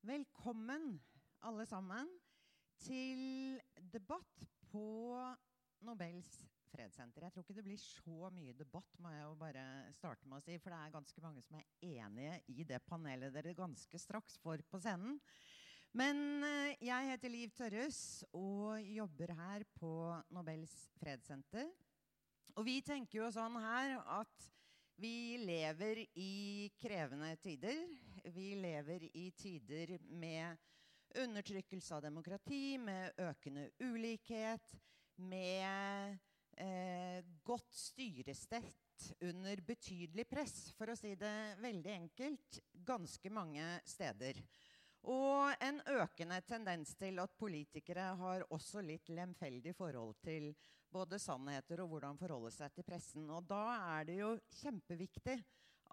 Velkommen, alle sammen, til debatt på Nobels fredssenter. Jeg tror ikke det blir så mye debatt, må jeg jo bare starte med å si. For det er ganske mange som er enige i det panelet dere ganske straks får på scenen. Men eh, jeg heter Liv Tørres og jobber her på Nobels fredssenter. Og vi tenker jo sånn her at vi lever i krevende tider vi lever i tider med undertrykkelse av demokrati, med økende ulikhet, med eh, godt styresett under betydelig press, for å si det veldig enkelt, ganske mange steder. Og en økende tendens til at politikere har også litt lemfeldig forhold til både sannheter og hvordan forholde seg til pressen. Og da er det jo kjempeviktig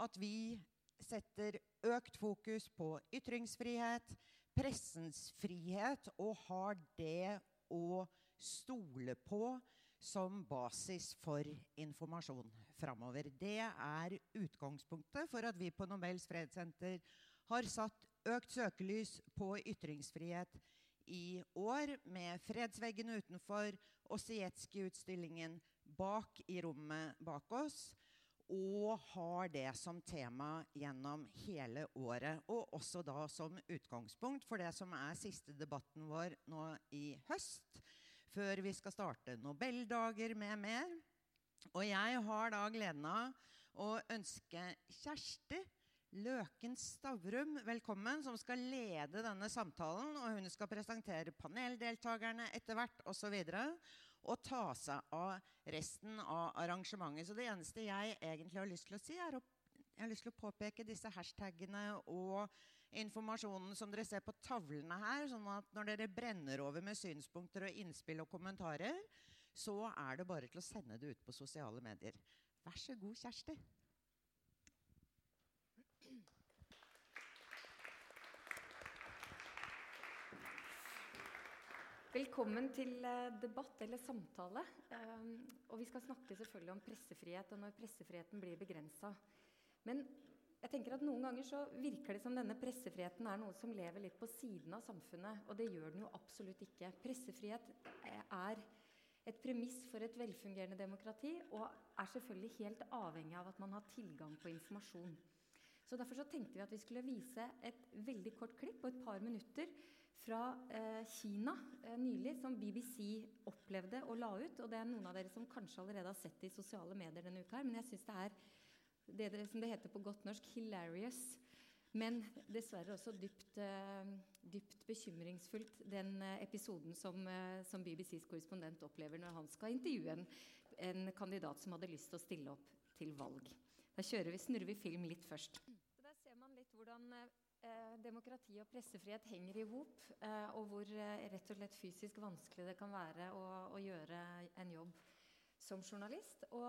at vi setter økt fokus på ytringsfrihet, pressens frihet, og har det å stole på som basis for informasjon framover. Det er utgangspunktet for at vi på Nobels fredssenter har satt økt søkelys på ytringsfrihet i år med Fredsveggen utenfor og Sietski-utstillingen bak i rommet bak oss og har det som tema gjennom hele året. Og også da som utgangspunkt for det som er siste debatten vår nå i høst, før vi skal starte Nobeldager med mer. Og jeg har da gleden av å ønske Kjersti Løken Stavrum velkommen, som skal lede denne samtalen. Og hun skal presentere paneldeltakerne etter hvert osv og ta seg av resten av arrangementet. Så det eneste jeg egentlig har lyst til å si, er å, jeg har lyst til å påpeke disse hashtagene og informasjonen som dere ser på tavlene her. sånn at når dere brenner over med synspunkter og innspill og kommentarer, så er det bare til å sende det ut på sosiale medier. Vær så god, Kjersti. Velkommen til eh, debatt eller samtale. Um, og vi skal snakke selvfølgelig om pressefrihet og når pressefriheten blir begrensa. Men jeg tenker at noen ganger så virker det som denne pressefriheten er noe som lever litt på siden av samfunnet. Og det gjør den jo absolutt ikke. Pressefrihet eh, er et premiss for et velfungerende demokrati og er selvfølgelig helt avhengig av at man har tilgang på informasjon. Så Derfor så tenkte vi at vi skulle vise et veldig kort klipp på et par minutter fra eh, Kina eh, nylig, som BBC opplevde og la ut. Og det er noen av dere som kanskje allerede har sett det i sosiale medier denne uka. her, Men jeg syns det er det, som det heter på godt norsk 'hilarious'. Men dessverre også dypt, eh, dypt bekymringsfullt, den episoden som, som, BBCs korrespondent opplever når han skal intervjue en, en, kandidat som hadde lyst til å stille opp til valg. Da vi, snurrer vi film litt først. Så der ser man litt hvordan demokrati og pressefrihet henger i hop, eh, og hvor eh, rett og slett fysisk vanskelig det kan være å, å gjøre en jobb som journalist. Og,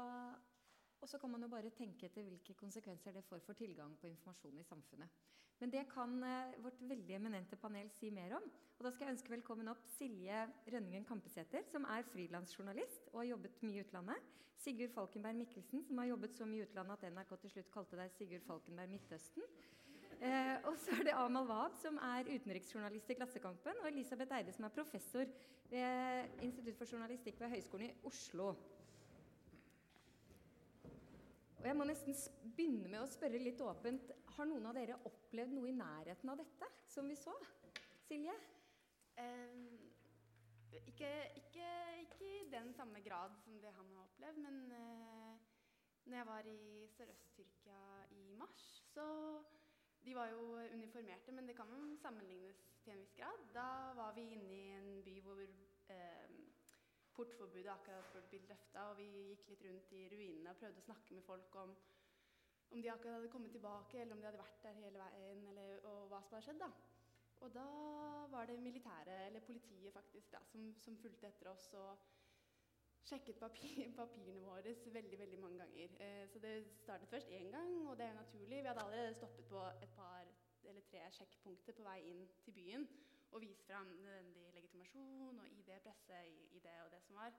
og, så kan man jo bare tenke etter hvilke konsekvenser det får for tilgang på informasjon i samfunnet. Men det kan eh, vårt veldig eminente panel si mer om. Og da skal jeg ønske velkommen opp Silje Rønningen Kampesæter, som er frilansjournalist og har jobbet mye i utlandet. Sigurd Falkenberg Mikkelsen, som har jobbet så mye i utlandet at NRK til slutt kalte deg Sigurd Falkenberg Midtøsten. Eh, og så er det Amal Wahab, som er utenriksjournalist i Klassekampen, og Elisabeth Eide, som er professor ved Institutt for journalistikk ved Høgskolen i Oslo. Og jeg må nesten begynne med å spørre litt åpent. Har noen av dere opplevd noe i nærheten av dette, som vi så? Silje? Um, ikke, ikke, ikke, i den samme grad som det han har opplevd, men uh, når jeg var i Sørøst-Tyrkia i mars, så de var jo uniformerte, men det kan jo sammenlignes til en viss grad. Da var vi inne i en by hvor eh, portforbudet akkurat ble blitt løfta, og vi gikk litt rundt i ruinene og prøvde å snakke med folk om, om de akkurat hadde kommet tilbake, eller om de hadde vært der hele veien, eller, og hva som hadde skjedd. da. Og da var det militæret, eller politiet faktisk, da, som, som fulgte etter oss. og sjekket papir, papirene våre veldig veldig mange ganger. Eh, så det startet først én gang, og det er naturlig. Vi hadde allerede stoppet på et par eller tre sjekkpunkter på vei inn til byen og vist fram nødvendig legitimasjon og ID, presse, ID og det som var.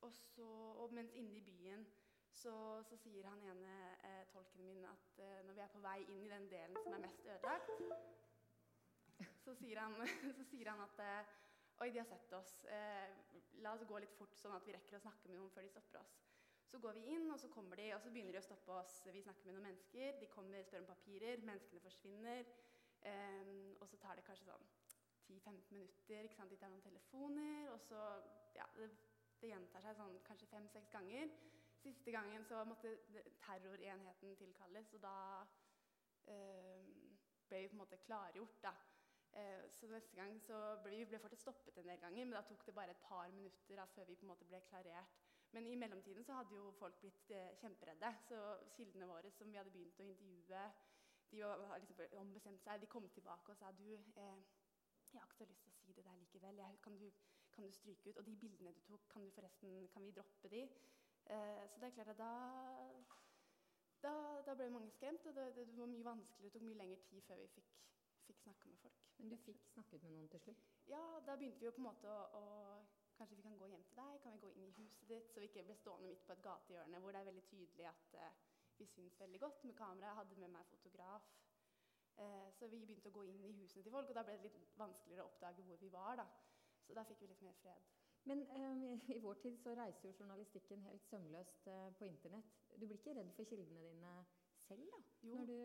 Og, så, og mens inne i byen så, så sier han ene eh, tolken min at eh, når vi er på vei inn i den delen som er mest ødelagt så sier han, så sier han at eh, Oi, de har sett oss. Eh, la oss gå litt fort, sånn at vi rekker å snakke med noen før de stopper oss. Så går vi inn, og så kommer de, og så begynner de å stoppe oss. Vi snakker med noen mennesker. De kommer, spør om papirer. Menneskene forsvinner. Eh, og så tar det kanskje sånn 10-15 minutter. ikke sant? De tar noen telefoner, og så Ja, det, det gjentar seg sånn kanskje fem-seks ganger. Siste gangen så måtte terrorenheten tilkalles, og da eh, ble vi på en måte klargjort. da. Eh, så neste gang så ble vi ble fortsatt stoppet en del ganger, men da tok det bare et par minutter da, før vi på en måte ble klarert. Men i mellomtiden så hadde jo folk blitt eh, kjemperedde. Så kildene våre som vi hadde begynt å intervjue, de var liksom ombestemt seg. De kom tilbake og sa du, eh, jeg har ikke så lyst til å si det der likevel. Jeg, kan, du, kan, du, stryke ut? Og de bildene du tok, kan, du forresten, kan vi droppe de? Eh, så det er klart at da da, da ble mange skremt, og det, det, var mye vanskeligere. Det tok mye lengre tid før vi fikk, fikk snakke med folk. Men du fikk snakket med noen til slutt? Ja, da begynte vi jo på en måte å, å Kanskje vi kan gå hjem til deg? Kan vi gå inn i huset ditt? Så vi ikke ble stående midt på et gatehjørne hvor det er veldig tydelig at uh, vi syns veldig godt med kamera. Jeg hadde med meg fotograf. Uh, så vi begynte å gå inn i husene til folk, og da ble det litt vanskeligere å oppdage hvor vi var. da. Så da fikk vi litt mer fred. Men um, i vår tid så reiser jo journalistikken helt sømløst uh, på Internett. Du blir ikke redd for kildene dine selv da, jo. når du,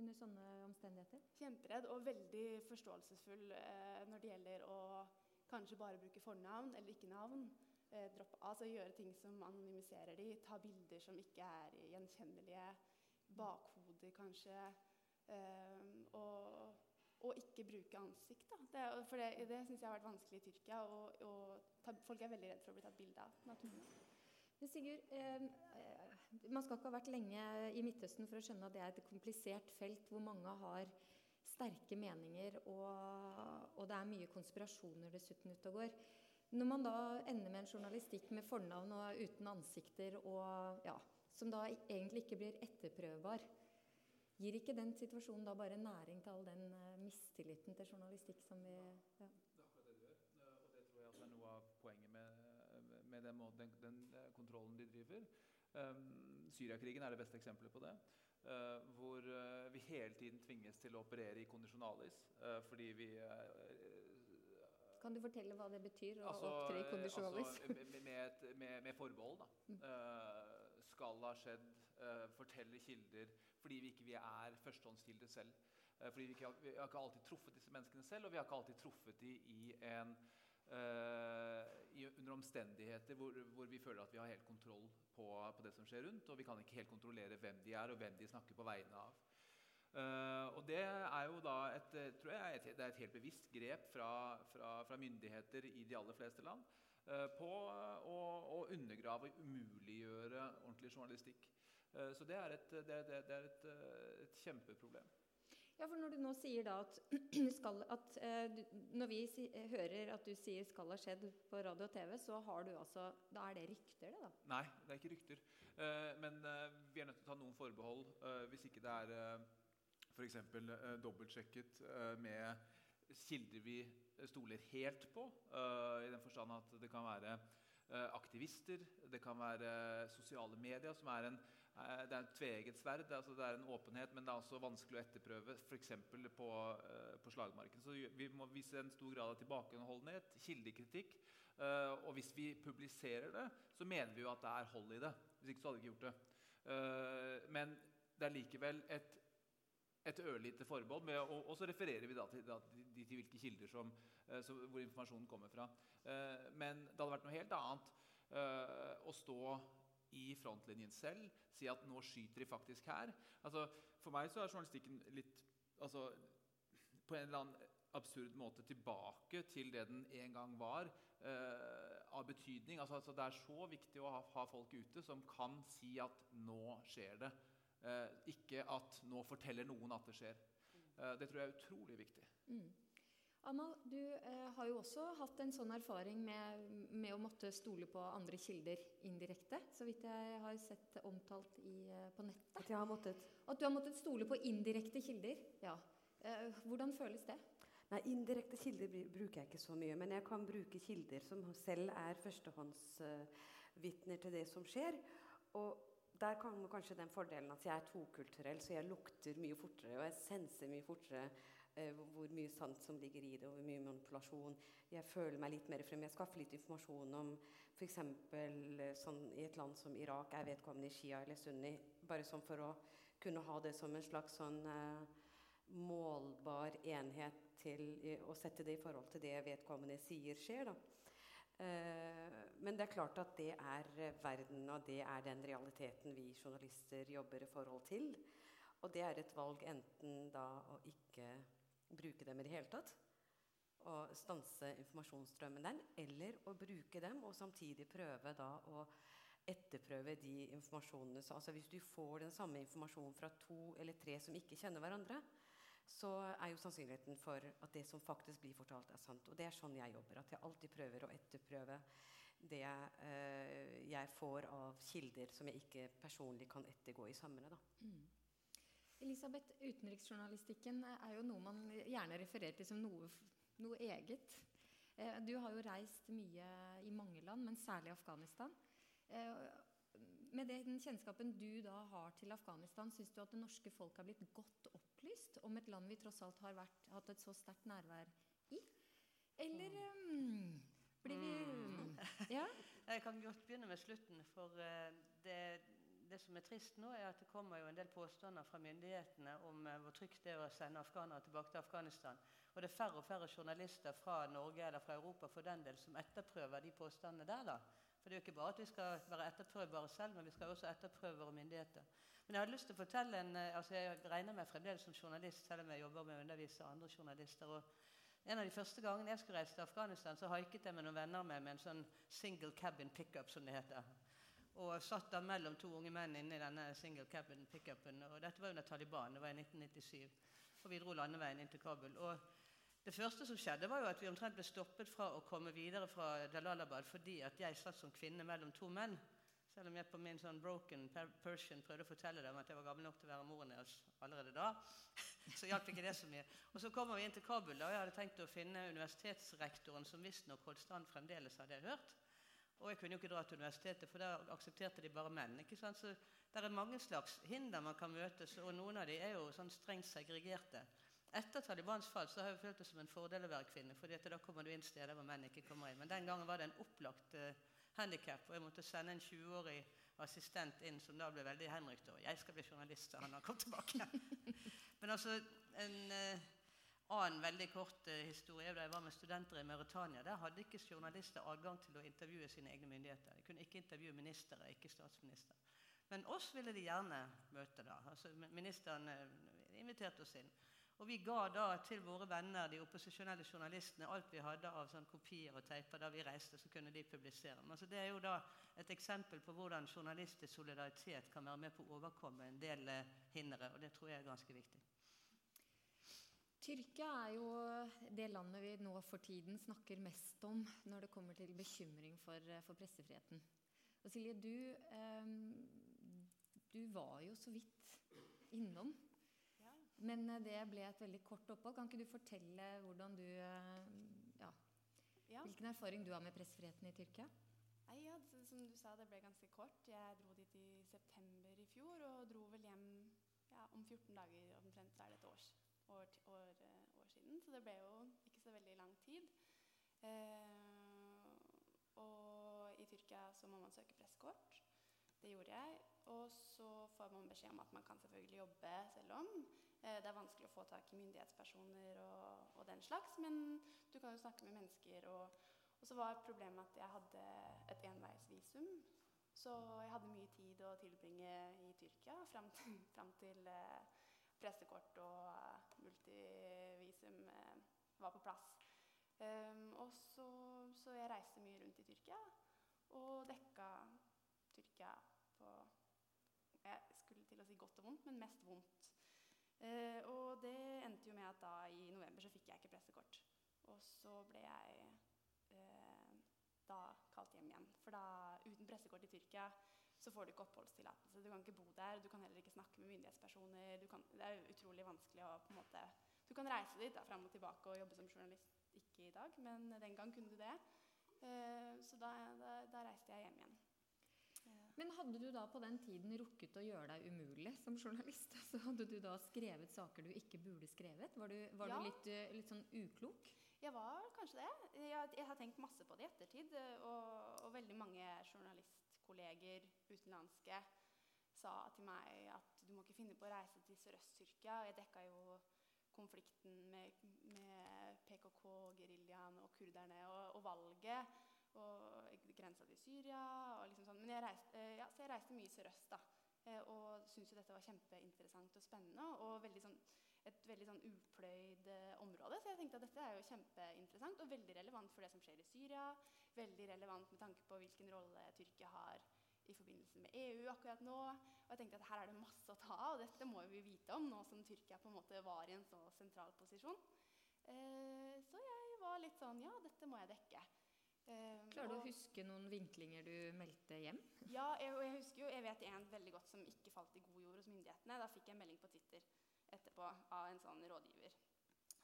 under sånne omstendigheter? Kjemperedd og veldig forståelsesfull eh, når det gjelder å kanskje bare bruke fornavn eller ikke navn. Eh, droppe, altså Gjøre ting som anonymiserer de, ta bilder som ikke er gjenkjennelige. Bakhoder, kanskje. Eh, og, og, ikke bruke ansikt. da. Det, for det, det syns jeg har vært vanskelig i Tyrkia. Og, og ta, folk er veldig redd for å bli tatt bilde av. naturlig. Sigurd, eh, man skal ikke ha vært lenge i Midtøsten for å skjønne at det er et komplisert felt hvor mange har sterke meninger, og, og det er mye konspirasjoner dessuten ute og går. Når man da ender med en journalistikk med fornavn og uten ansikter, og, ja, som da egentlig ikke blir etterprøvbar, gir ikke den situasjonen da bare næring til all den uh, mistilliten til journalistikk som vi ja. Det er akkurat det du gjør, og det tror jeg er noe av poenget med, med den, den, den, kontrollen de driver. Um, Syriakrigen er det beste eksempelet på det. Uh, hvor uh, vi hele tiden tvinges til å operere i kondisjonalis uh, fordi vi Kan du fortelle hva det betyr å altså, opptre i kondisjonalis? Altså, med, med, med, med, forbehold, da. Mm. skal ha skjedd, fortelle kilder fordi vi ikke vi er førstehåndskilder selv. fordi vi, ikke, vi, har ikke alltid truffet disse menneskene selv, og vi har ikke alltid truffet dem i en under omstendigheter hvor, hvor, vi føler at vi har helt kontroll på, på, det som skjer rundt. Og vi kan ikke helt kontrollere hvem de er, og hvem de snakker på vegne av. Uh, og det er jo da et, tror jeg, et, er et helt bevisst grep fra, fra, fra myndigheter i de aller fleste land på å, å, undergrave og umuliggjøre ordentlig journalistikk. Så det er et, det, det, det er et, et kjempeproblem. Ja, for Når du nå sier da at, skal, at uh, Når vi si, hører at du sier 'skal ha skjedd' på radio og TV, så har du altså, da er det rykter? det da? Nei, det er ikke rykter. Uh, men uh, vi er nødt til å ta noen forbehold. Eh, hvis ikke det er uh, f.eks. Eh, dobbeltsjekket eh, med kilder vi stoler helt på, eh, i den forstand at det kan være aktivister, det kan være sosiale medier, som er en Eh, det er et tveegget sverd. Altså det er en åpenhet, men det er også vanskelig å etterprøve. F.eks. På, uh, på slagmarken. Så vi må vise en stor grad av tilbakeholdenhet, kildekritikk. Uh, og hvis vi publiserer det, så mener vi jo at det er hold i det. Hvis ikke så hadde vi ikke gjort det. Men det er likevel et, et ørlite forbehold. Og, og, så refererer vi da til, da, til, til hvilke kilder som, som, hvor informasjonen kommer fra. men det hadde vært noe helt annet å stå i frontlinjen selv. Si at 'nå skyter de faktisk her'. Altså, for meg så er journalistikken litt altså, på en eller annen absurd måte tilbake til det den en gang var. Uh, av betydning. Altså, altså, det er så viktig å ha, ha, folk ute som kan si at 'nå skjer det'. Uh, ikke at 'nå forteller noen at det skjer'. Uh, det tror jeg er utrolig viktig. Mm. Anna, du eh, har jo også hatt en sånn erfaring med, med, å måtte stole på andre kilder indirekte. Så vidt jeg har sett omtalt i, eh, på nettet. At jeg har måttet? At du har måttet stole på indirekte kilder. Ja. Eh, hvordan føles det? Nei, Indirekte kilder bruker jeg ikke så mye. Men jeg kan bruke kilder som selv er førstehåndsvitner uh, til det som skjer. Og der kan kanskje den fordelen at jeg er tokulturell, så jeg lukter mye fortere og jeg senser mye fortere hvor mye sant som ligger i det, og hvor mye manipulasjon. Jeg føler meg litt mer frem. Jeg skaffer litt informasjon om f.eks. Sånn, i et land som Irak er vedkommende shia eller sunni. Bare sånn for å kunne ha det som en slags sånn eh, målbar enhet til å sette det i forhold til det vedkommende sier skjer. da. Eh, men det er klart at det er verden, og det er den realiteten vi journalister jobber i forhold til. Og det er et valg enten da å ikke bruke dem i det hele tatt, og stanse informasjonsstrømmen den, eller å bruke dem og samtidig prøve da å etterprøve de informasjonene. Så altså hvis du får den samme informasjonen fra to eller tre som ikke kjenner hverandre, så er jo sannsynligheten for at det som faktisk blir fortalt, er sant. Og det er sånn jeg jobber. At jeg alltid prøver å etterprøve det eh, jeg får av kilder som jeg ikke personlig kan ettergå i sømmene. Mm. Elisabeth, utenriksjournalistikken er jo noe man gjerne refererer til som noe, noe eget. Eh, du har jo reist mye i mange land, men særlig Afghanistan. Eh, med den kjennskapen du da har til Afghanistan, syns du at det norske folk har blitt godt opplyst om et land vi tross alt har vært, hatt et så sterkt nærvær i? Eller um, blir vi mm. Ja? Jeg kan godt begynne med slutten. For uh, det det som er trist nå, er at det kommer jo en del påstander fra myndighetene om uh, hvor trygt det er å sende afghanere tilbake til Afghanistan. Og det er færre og færre journalister fra Norge eller fra Europa for den del som etterprøver de påstandene der. da. For det er jo ikke bare at vi skal være etterprøvbare selv, men vi skal også etterprøve våre myndigheter. Men jeg hadde lyst til å fortelle en, uh, altså Jeg regner meg fremdeles som journalist, selv om jeg jobber med å undervise andre journalister. og en av de første gangene jeg skulle reise til Afghanistan, så haiket jeg med noen venner med, med en sånn single cabin pickup, som det heter. Og satt der mellom to unge menn inne i denne single cabin pickupen. Og dette var under Taliban. Det var i 1997. Og vi dro landeveien inn til Kabul. Og det første som skjedde, var jo at vi omtrent ble stoppet fra å komme videre fra Dalalabad fordi at jeg satt som kvinne mellom to menn. Selv om jeg på min sånn broken Persian prøvde å fortelle dem at jeg var gammel nok til å være moren deres allerede da. Så hjalp ikke det så mye. Og så kommer vi inn til Kabul, og jeg hadde tenkt å finne universitetsrektoren, som visstnok holdt stand fremdeles, hadde jeg hørt. Og jeg kunne jo ikke dra til universitetet, for der aksepterte de bare menn. ikke sant? Så Det er mange slags hinder man kan møtes, og noen av dem er jo sånn strengt segregerte. Etter Talibans fall så har jeg følt det som en fordel å være kvinne, for da kommer du inn steder hvor menn ikke kommer inn. Men den gangen var det en opplagt uh, handikap, og jeg måtte sende en 20-årig assistent inn som da ble veldig henrykt. Og 'Jeg skal bli journalist', og han har kommet tilbake. Men altså, en... Uh, annen veldig kort uh, historie da jeg var med studenter i Mauritania. Der hadde ikke journalister adgang til å intervjue sine egne myndigheter. De kunne ikke intervjue ministre, ikke statsminister. Men oss ville de gjerne møte. da. Altså, ministeren uh, inviterte oss inn. Og vi ga da til våre venner, de opposisjonelle journalistene, alt vi hadde av sånn kopier og teiper da vi reiste, så kunne de publisere dem. Altså, det er jo da et eksempel på hvordan journalistisk solidaritet kan være med på å overkomme en del uh, hindre, og det tror jeg er ganske viktig. Tyrkia er jo det landet vi nå for tiden snakker mest om når det kommer til bekymring for, for pressefriheten. Og Silje, du, eh, du, var jo så vidt innom. Ja. Men eh, det ble et veldig kort opphold. Kan ikke du fortelle hvordan du, eh, ja, ja. hvilken erfaring du har med pressefriheten i Tyrkia? Nei, ja, Som du sa, det ble ganske kort. Jeg dro dit i september i fjor og dro vel hjem om 14 dager omtrent. Er det et års år, år, eh, år, siden, så det ble jo ikke så veldig lang tid. Eh, og i Tyrkia så må man søke pressekort. Det gjorde jeg. Og så får man beskjed om at man kan selvfølgelig jobbe selv om. Eh, det er vanskelig å få tak i myndighetspersoner og, og, den slags, men du kan jo snakke med mennesker. Og, og så var problemet at jeg hadde et enveisvisum. Så jeg hadde mye tid å tilbringe i Tyrkia fram til, fram til eh, pressekort og multivisum uh, var på plass. Um, og så, så, jeg reiste mye rundt i Tyrkia og dekka Tyrkia på Jeg skulle til å si godt og vondt, men mest vondt. Uh, og det endte jo med at da i november så fikk jeg ikke pressekort. Og så ble jeg da kalt hjem igjen. For da, uten pressekort i Tyrkia så får du ikke oppholdstillatelse. Du kan ikke bo der, du kan heller ikke snakke med myndighetspersoner. Kan, det er utrolig vanskelig å på en måte Du kan reise dit da, fram og tilbake og jobbe som journalist. Ikke i dag, men den gang kunne du det. Uh, så da, da, da, reiste jeg hjem igjen. Uh. Men hadde du da på den tiden rukket å gjøre deg umulig som journalist? Så hadde du da skrevet saker du ikke burde skrevet? Var du, var Ja. du litt, eh, litt sånn uklok? Jeg var kanskje det. Jeg, jeg har tenkt masse på det i ettertid. eh, Og, og veldig mange journalistkolleger utenlandske sa til meg at du må ikke finne på å reise til Sørøst-Tyrkia. Jeg dekka jo konflikten med, med PKK-geriljaen og kurderne og, og valget og grensa til Syria og liksom sånn. Men jeg reiste, eh, ja, så jeg reiste mye sørøst, da. eh, Og syntes jo dette var kjempeinteressant og spennende. Og veldig sånn, et veldig sånn upløyd eh, område. Så jeg tenkte at dette er jo kjempeinteressant og veldig relevant for det som skjer i Syria. Veldig relevant med tanke på hvilken rolle Tyrkia har i forbindelse med EU akkurat nå. Og jeg tenkte at her er det masse å ta av, og dette må vi vite om nå som Tyrkia på en måte var i en så sentral posisjon. Eh, så jeg var litt sånn Ja, dette må jeg dekke. Eh, Klarer du å huske noen vinklinger du meldte hjem? ja, jeg, og jeg husker jo, jeg vet en veldig godt som ikke falt i god jord hos myndighetene. Da fikk jeg en melding på Twitter etterpå av en sånn rådgiver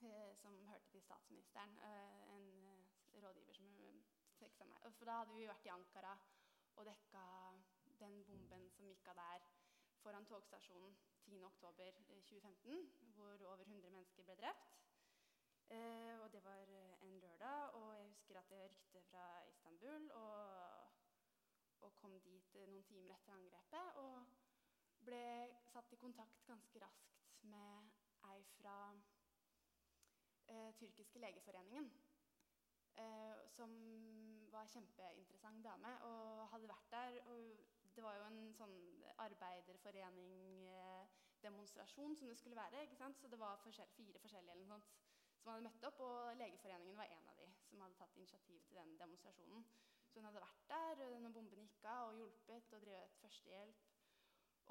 eh, som hørte til statsministeren. En rådgiver som eh, meg. For da hadde vi vært i Ankara og dekka den bomben som gikk av der foran togstasjonen 10.10.2015, hvor over 100 mennesker ble drept. Eh, og det var eh, en lørdag, og jeg husker at jeg rykte fra Istanbul og, og kom dit eh, noen timer etter angrepet. Og ble satt i kontakt ganske raskt med ei fra eh, tyrkiske legeforeningen. Eh, som var kjempeinteressant dame og hadde vært der. Og det var jo en sånn arbeiderforening-demonstrasjon som det skulle være. ikke sant? Så det var forskjell, fire forskjellige eller noe sånt som hadde møtt opp, og Legeforeningen var en av de som hadde tatt initiativ til den demonstrasjonen. Så hun hadde vært der eh, når bomben gikk av, og hjulpet og drevet førstehjelp.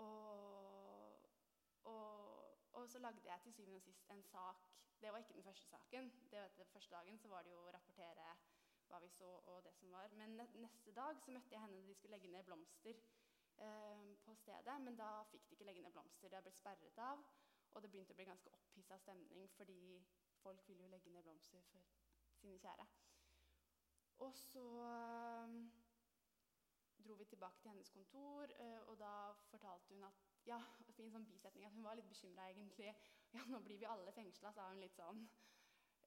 Og, og, og så lagde jeg til syvende og sist en sak. Det var ikke den første saken. Det var Etter første dagen så var det jo å rapportere hva vi så og det som var. Men neste dag så møtte jeg henne da de skulle legge ned blomster eh, på stedet. Men da fikk de ikke legge ned blomster. Det har blitt sperret av. Og det begynte å bli ganske opphissa stemning, fordi folk ville jo legge ned blomster for sine kjære. Og så eh, dro vi tilbake til hennes kontor, eh, og da fortalte hun at ja, fin sånn bisetning, at hun var litt bekymra egentlig. Ja, nå blir vi alle fengsla, sa hun litt sånn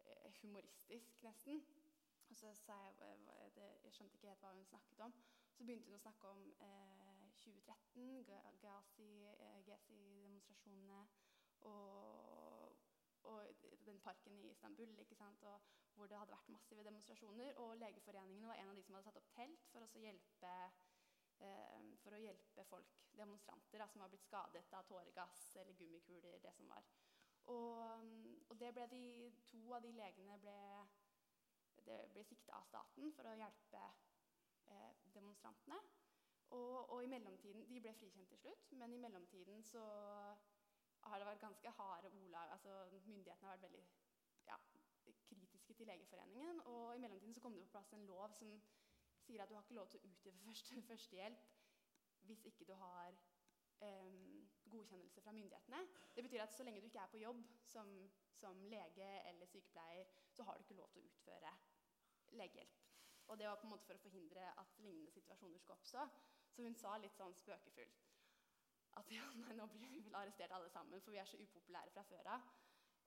eh, humoristisk nesten. Og så sa jeg Jeg skjønte ikke helt hva hun snakket om. Så begynte hun å snakke om eh, 2013, Ga- Ghazi- eh, Ghazi-demonstrasjonene og, og den parken i Istanbul? Og hvor det hadde vært massive demonstrasjoner. Og Legeforeningen var en av de som hadde satt opp telt for å hjelpe, eh, for å hjelpe folk, demonstranter, da, som har blitt skadet av tåregass eller gummikuler, det som var. Og, og det ble de, to av de legene ble, det ble sikta av staten for å hjelpe eh, demonstrantene. Og, og i mellomtiden, De ble frikjent til slutt, men i mellomtiden så har det vært ganske harde ordlag. altså Myndighetene har vært veldig ja, kritiske til Legeforeningen. Og i mellomtiden så kom det på plass en lov som sier at du har ikke lov til å utøve første, førstehjelp hvis ikke du har Um, godkjennelse fra myndighetene. Det betyr at så lenge du ikke er på jobb som, som lege eller sykepleier, så har du ikke lov til å utføre legehjelp. Og det var på en måte for å forhindre at lignende situasjoner skulle oppstå. Så hun sa litt sånn spøkefullt at ja, nei, nå blir vi vel arrestert alle sammen, for vi er så upopulære fra før av.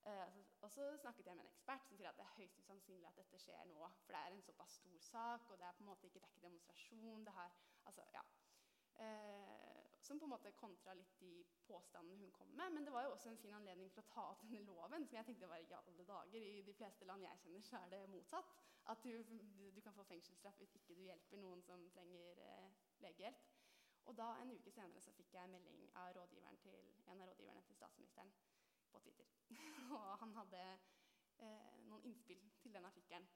Eh, og så snakket jeg med en ekspert som sier at det er høyst usannsynlig at dette skjer nå. For det er en såpass stor sak, og det er på en måte ikke, det demonstrasjon. det her, altså, ja. Eh, som på en måte kontra litt de påstandene hun kom med. Men det var jo også en fin anledning til å ta opp denne loven, som jeg tenkte var i alle dager. I de fleste land jeg kjenner, så er det motsatt. At du, du, kan få fengselsstraff hvis ikke du hjelper noen som trenger eh, legehjelp. Og da, en uke senere så fikk jeg melding av til, en av rådgiverne til statsministeren på Twitter. og han hadde eh, noen innspill til den artikkelen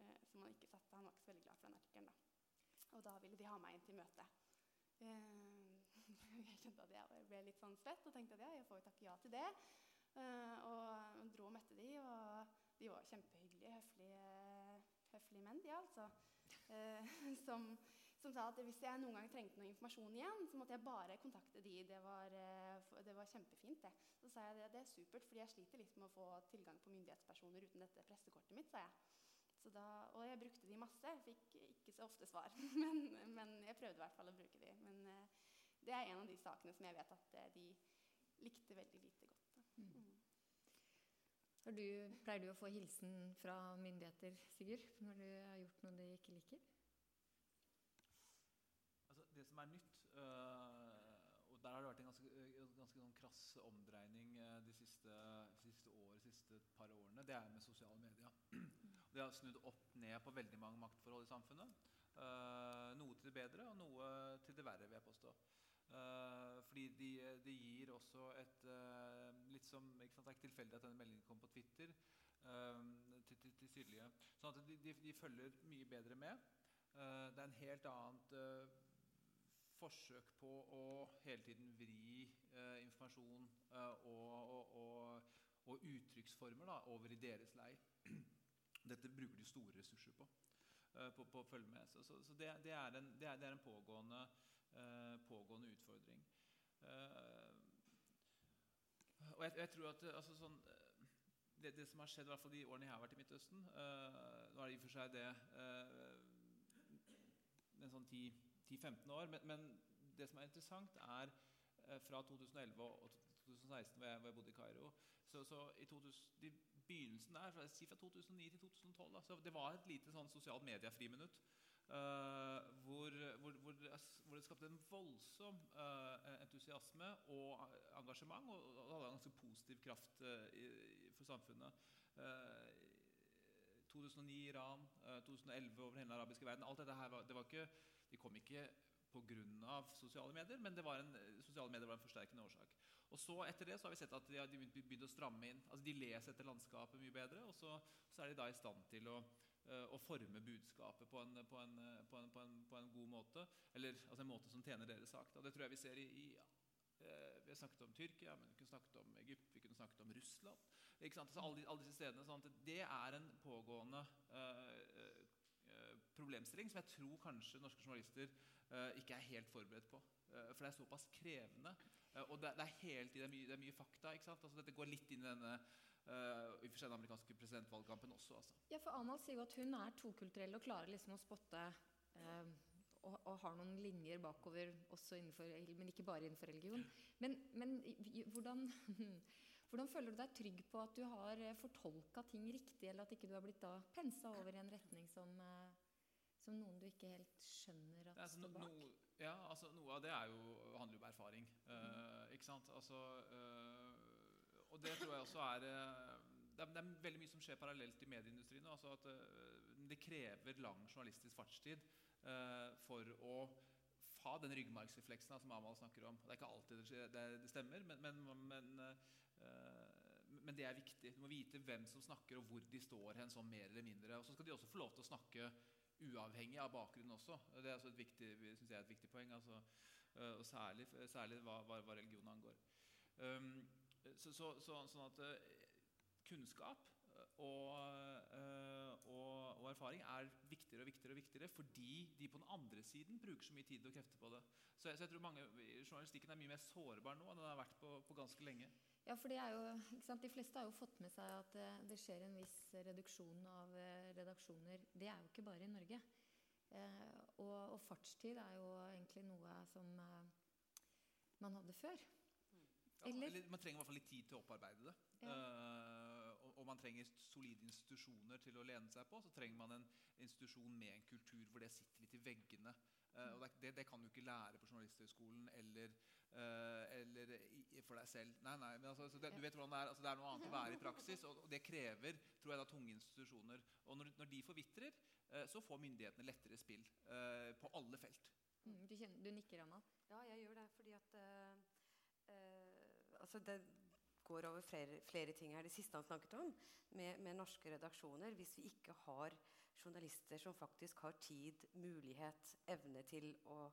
eh, som han ikke satte. Han var ikke så veldig glad for den artikkelen. Og da ville de ha meg inn til møte. Eh, jeg kjente at jeg ble litt sånn svett og tenkte at ja, jeg får jo takke ja til det. Eh, og dro og møtte de, og de var kjempehyggelige, høflige, høflige menn, de altså. Eh, som, som sa at hvis jeg noen gang trengte noe informasjon igjen, så måtte jeg bare kontakte de. Det var, eh, det var kjempefint, det. Så sa jeg det, det er supert, fordi jeg sliter litt med å få tilgang på myndighetspersoner uten dette pressekortet mitt, sa jeg. Da, og jeg brukte de masse. Fikk ikke så ofte svar, men, men jeg prøvde i hvert fall å bruke de. Men eh, det er en av de sakene som jeg vet at eh, de likte veldig lite godt. Du, pleier du å få hilsen fra myndigheter, Sigurd, når du har gjort noe de ikke liker? Altså, det som er nytt øh, Og der har det vært en ganske, øh, ganske sånn krass omdreining øh, de siste, siste år, siste par årene. Det er med sosiale medier. Det har snudd opp ned på veldig mange maktforhold i samfunnet. Noe til det bedre og noe til det verre, vil jeg påstå. Fordi de, de, gir også et litt som, ikke sant, Det er ikke tilfeldig at denne meldingen kom på Twitter. til, til, til sydlige. Sånn at de, de, de, følger mye bedre med. det er en helt annet forsøk på å hele tiden vri informasjon og, og, og, uttrykksformer over i deres lei. Dette bruker de store ressurser på. Uh, på, på, å følge med. Så, så, så det, det, er en, det, er, det, er en, pågående, uh, pågående utfordring. Uh, og jeg, jeg, tror at altså, sånn, det, det, som har skjedd i hvert fall de årene jeg har vært i Midtøsten Nå er det i og for seg det en sånn 10-15 år. Men, men, det som er interessant, er fra 2011 og 2016, hvor jeg, hvor jeg bodde i Kairo så, så i 2000, de begynnelsen der, fra, si fra 2009 til 2012 altså, Det var et lite sånn sosialt mediefriminutt. Uh, hvor, hvor, hvor, det skapte en voldsom uh, entusiasme og engasjement. Og, og hadde en ganske positiv kraft i, for samfunnet. 2009 Iran, 2011 over hele den arabiske verden. alt dette her var, det var ikke, De kom ikke pga. sosiale medier, men det var en, sosiale medier var en forsterkende årsak. Og så Etter det så har vi sett at de har begynt å stramme inn. Altså De leser etter landskapet mye bedre, og så, så er de da i stand til å, uh, å forme budskapet på en, på, en, på, en, på en, god måte. Eller altså en måte som tjener deres sak. Da. det tror jeg vi ser i, i ja. Vi har snakket om Tyrkia, men vi kunne snakket om Egypt, vi kunne snakket om Russland. Altså alle, alle disse stedene, sånn Det er en pågående uh, problemstilling som jeg tror kanskje norske journalister ikke er helt forberedt på. for det er såpass krevende Eh, og det, det, er tiden, det, mye, det er mye fakta. Altså, dette går litt inn i denne uh, i den amerikanske presidentvalgkampen også. Altså. Ja, for Amal sier jo at hun er tokulturell og klarer liksom å spotte uh, og, og, har noen linjer bakover, også innenfor, men ikke bare innenfor religion. Men, men hvordan, hvordan, føler du deg trygg på at du har fortolka ting riktig, eller at ikke du har blitt da pensa over i en retning som, uh, som noen du ikke helt skjønner at altså, står bak? No, ja, altså Noe av det jo, handler jo om erfaring. Uh, ikke sant? Altså, uh, og det tror jeg også det er, det er veldig mye som skjer parallelt i medieindustrien. Altså at Det krever lang journalistisk fartstid for å ha den ryggmargsrefleksen som Amal snakker om. Det er ikke alltid det, stemmer, men, men, men, men, det er viktig. Du må vite hvem som snakker, og hvor de står hen, sånn mer eller mindre. Og så skal de også få lov til å snakke uavhengig av bakgrunnen også. Det er altså et viktig, synes jeg er et viktig poeng. Altså, og særlig, særlig hva, hva, religion angår. Um, så, så, så, sånn at uh, kunnskap og, uh, og, og, erfaring er viktigere og viktigere og viktigere fordi de på den andre siden bruker så mye tid og krefter på det. Så jeg, så jeg tror mange, Journalistikken er mye mer sårbar nå enn den har vært på, på ganske lenge. Ja, for jo, De fleste har jo fått med seg at det, skjer en viss reduksjon av eh, redaksjoner. Det er jo ikke bare i Norge. Eh, og, og, fartstid er jo egentlig noe som eh, man hadde før. Ja, eller? eller? Man trenger i hvert fall litt tid til å opparbeide det. Ja. Uh, og, og, man trenger solide institusjoner til å lene seg på. Så trenger man en institusjon med en kultur hvor det sitter litt i veggene. Uh, og det, det, kan du ikke lære på Journalisthøgskolen eller Uh, eller i, for deg selv. Nei, nei, men altså, det, du vet hvordan Det er altså, Det er noe annet å være i praksis, og, og det krever tror jeg da, tunge institusjoner. Og når, når de forvitrer, uh, så får myndighetene lettere spill uh, på alle felt. Mm, du, kjenner, du, nikker, Anna? Ja, jeg gjør det. fordi at altså det går over flere, flere, ting her. Det siste han snakket om, med, med norske redaksjoner. Hvis vi ikke har journalister som faktisk har tid, mulighet, evne til å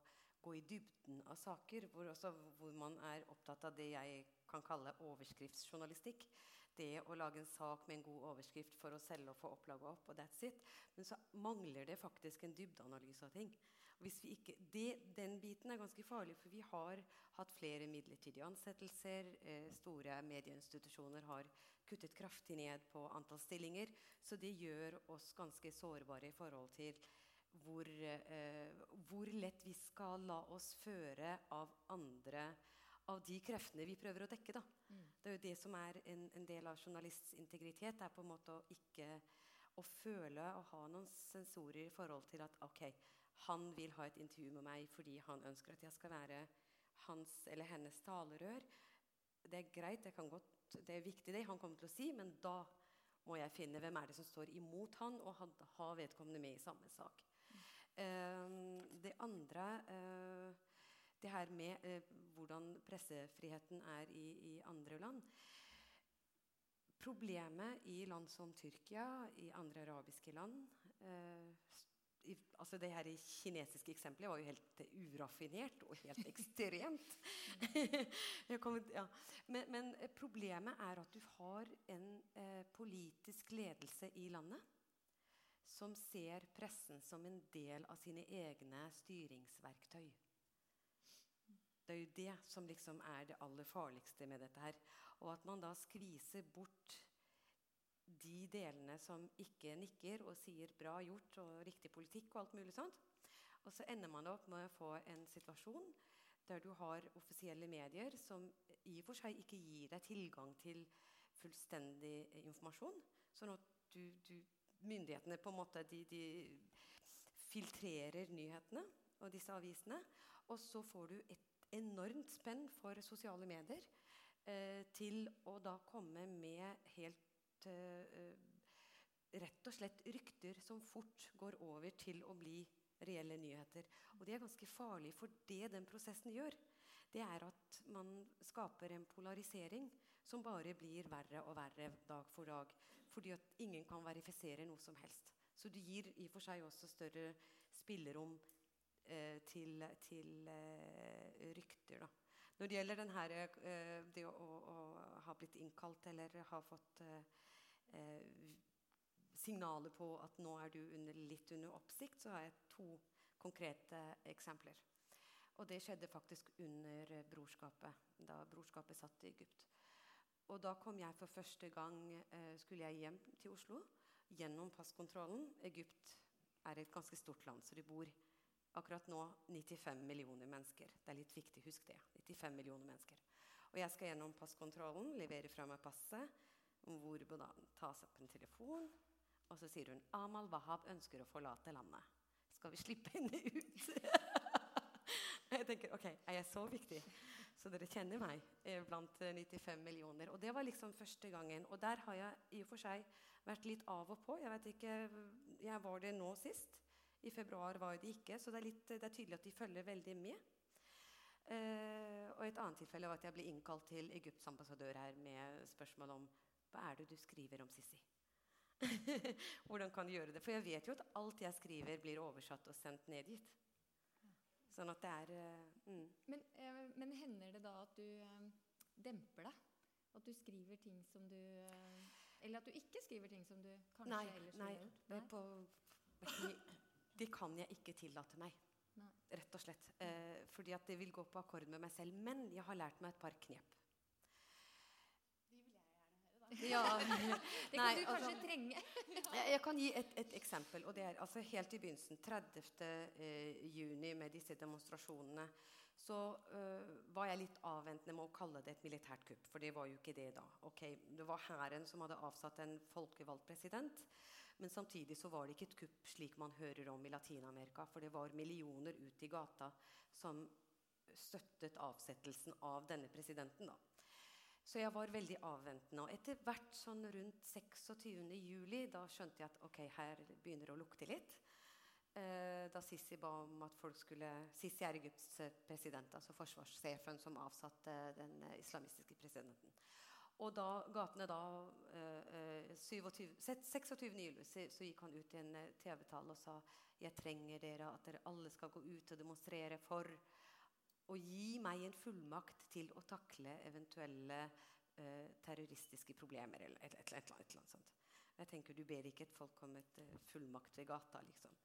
gå i dybden av saker, hvor, også, hvor, man er opptatt av det jeg kan kalle overskriftsjournalistikk. Det å lage en sak med en god overskrift for å selge og få opplaget opp. og that's it. Men så mangler det faktisk en dybdeanalyse av ting. Ikke, det, den biten er ganske farlig, for vi har hatt flere midlertidige ansettelser. Eh, store medieinstitusjoner har kuttet kraftig ned på antall stillinger. Så det gjør oss ganske sårbare i forhold til hvor, eh, hvor lett vi skal la oss føre av andre av de kreftene vi prøver å dekke. Da. Mm. Det er jo det som er en, en del av journalists integritet. Det er på en måte å ikke å føle og ha noen sensorer i forhold til at ok, han vil ha et intervju med meg fordi han ønsker at jeg skal være hans eller hennes talerør. Det er greit, godt, det er viktig det han kommer til å si, men da må jeg finne hvem er det som står imot han, og ha vedkommende med i samme sak. Uh, det andre uh, det her med uh, hvordan pressefriheten er i, i, andre land. Problemet i land som Tyrkia, i andre arabiske land i, altså Det her kinesiske eksempelet var jo helt uraffinert og helt ekstremt. kom, ja. men, men, problemet er at du har en eh, politisk ledelse i landet som ser pressen som en del av sine egne styringsverktøy. Det er jo det som liksom er det aller farligste med dette her. Og at man da skviser bort de delene som ikke nikker og sier 'bra gjort' og 'riktig politikk' og alt mulig sånt. Og så ender man opp med å få en situasjon der du har offisielle medier som i og for seg ikke gir deg tilgang til fullstendig informasjon. Sånn at du, du, myndighetene på en måte de, de, filtrerer nyhetene og disse avisene. Og så får du et enormt spenn for sosiale medier eh, til å da komme med helt rett og slett rykter som fort går over til å bli reelle nyheter. Og det er ganske farlig, for det den prosessen gjør, det er at man skaper en polarisering som bare blir verre og verre dag for dag. Fordi at ingen kan verifisere noe som helst. Så det gir i og for seg også større spillerom eh, til, til eh, rykter. Da. Når det gjelder denne, eh, det å, å, ha blitt innkalt eller ha fått eh, eh, signaler på at nå er du under, litt under oppsikt, så har jeg to konkrete eksempler. Og det skjedde faktisk under brorskapet, da brorskapet satt i Egypt. Og da kom jeg for første gang eh, skulle jeg hjem til Oslo gjennom passkontrollen. Egypt er et ganske stort land, så det bor akkurat nå 95 millioner mennesker. Det er litt viktig, husk det. 95 millioner mennesker. Og jeg skal gjennom passkontrollen, levere fra meg passet hvor Bonan tas opp en telefon, og så sier hun Amal Wahab ønsker å forlate landet. Skal vi slippe henne ut? jeg tenker, ok, Er jeg så viktig? Så dere kjenner meg eh, blant 95 millioner. Og det var liksom første gangen. Og der har jeg i og for seg vært litt av og på. Jeg vet ikke, jeg var det nå sist. I februar var jeg det ikke. Så det er, litt, det er tydelig at de følger veldig med. Eh, og et annet tilfelle var at jeg ble innkalt til Egypts ambassadør her med spørsmål om hva er det du skriver om Sissi? Hvordan kan du gjøre det? For jeg vet jo at alt jeg skriver, blir oversatt og sendt ned dit. Sånn at det er uh, mm. men, uh, men, hender det da at du uh, demper deg? At du skriver ting som du Eller at du ikke skriver ting som du kanskje nei, ellers nei, ville gjort? Nei, det kan jeg ikke tillate meg. Nei. Rett og slett. fordi at det vil gå på akkord med meg selv. Men jeg har lært meg et par knep. Ja. Det kan Nei, du kanskje altså, trenge. jeg, jeg, kan gi et, et, eksempel. og det er altså Helt i begynnelsen, 30. Eh, juni, med disse demonstrasjonene, så uh, var jeg litt avventende med å kalle det et militært kupp. For det var jo ikke det da. Okay, det var hæren som hadde avsatt en folkevalgt president. Men samtidig så var det ikke et kupp slik man hører om i Latin-Amerika. For det var millioner ute i gata som støttet avsettelsen av denne presidenten. da. Så jeg var veldig avventende. Og etter hvert sånn rundt 26. juli da skjønte jeg at ok, her begynner det å lukte litt. Eh, da Sisi ba om at folk skulle Sisi er Egypts president, altså forsvarssjefen som avsatte den islamistiske presidenten. Og da gatene da eh, 27, 26. juli så, gikk han ut i en eh, TV-tale og sa jeg trenger dere, at dere alle skal gå ut og demonstrere for å gi meg en fullmakt til å takle eventuelle eh, terroristiske problemer eller et, et, et, et, eller annet sånt. Jeg tenker Du ber ikke et folk om et uh, fullmakt ved gata, liksom.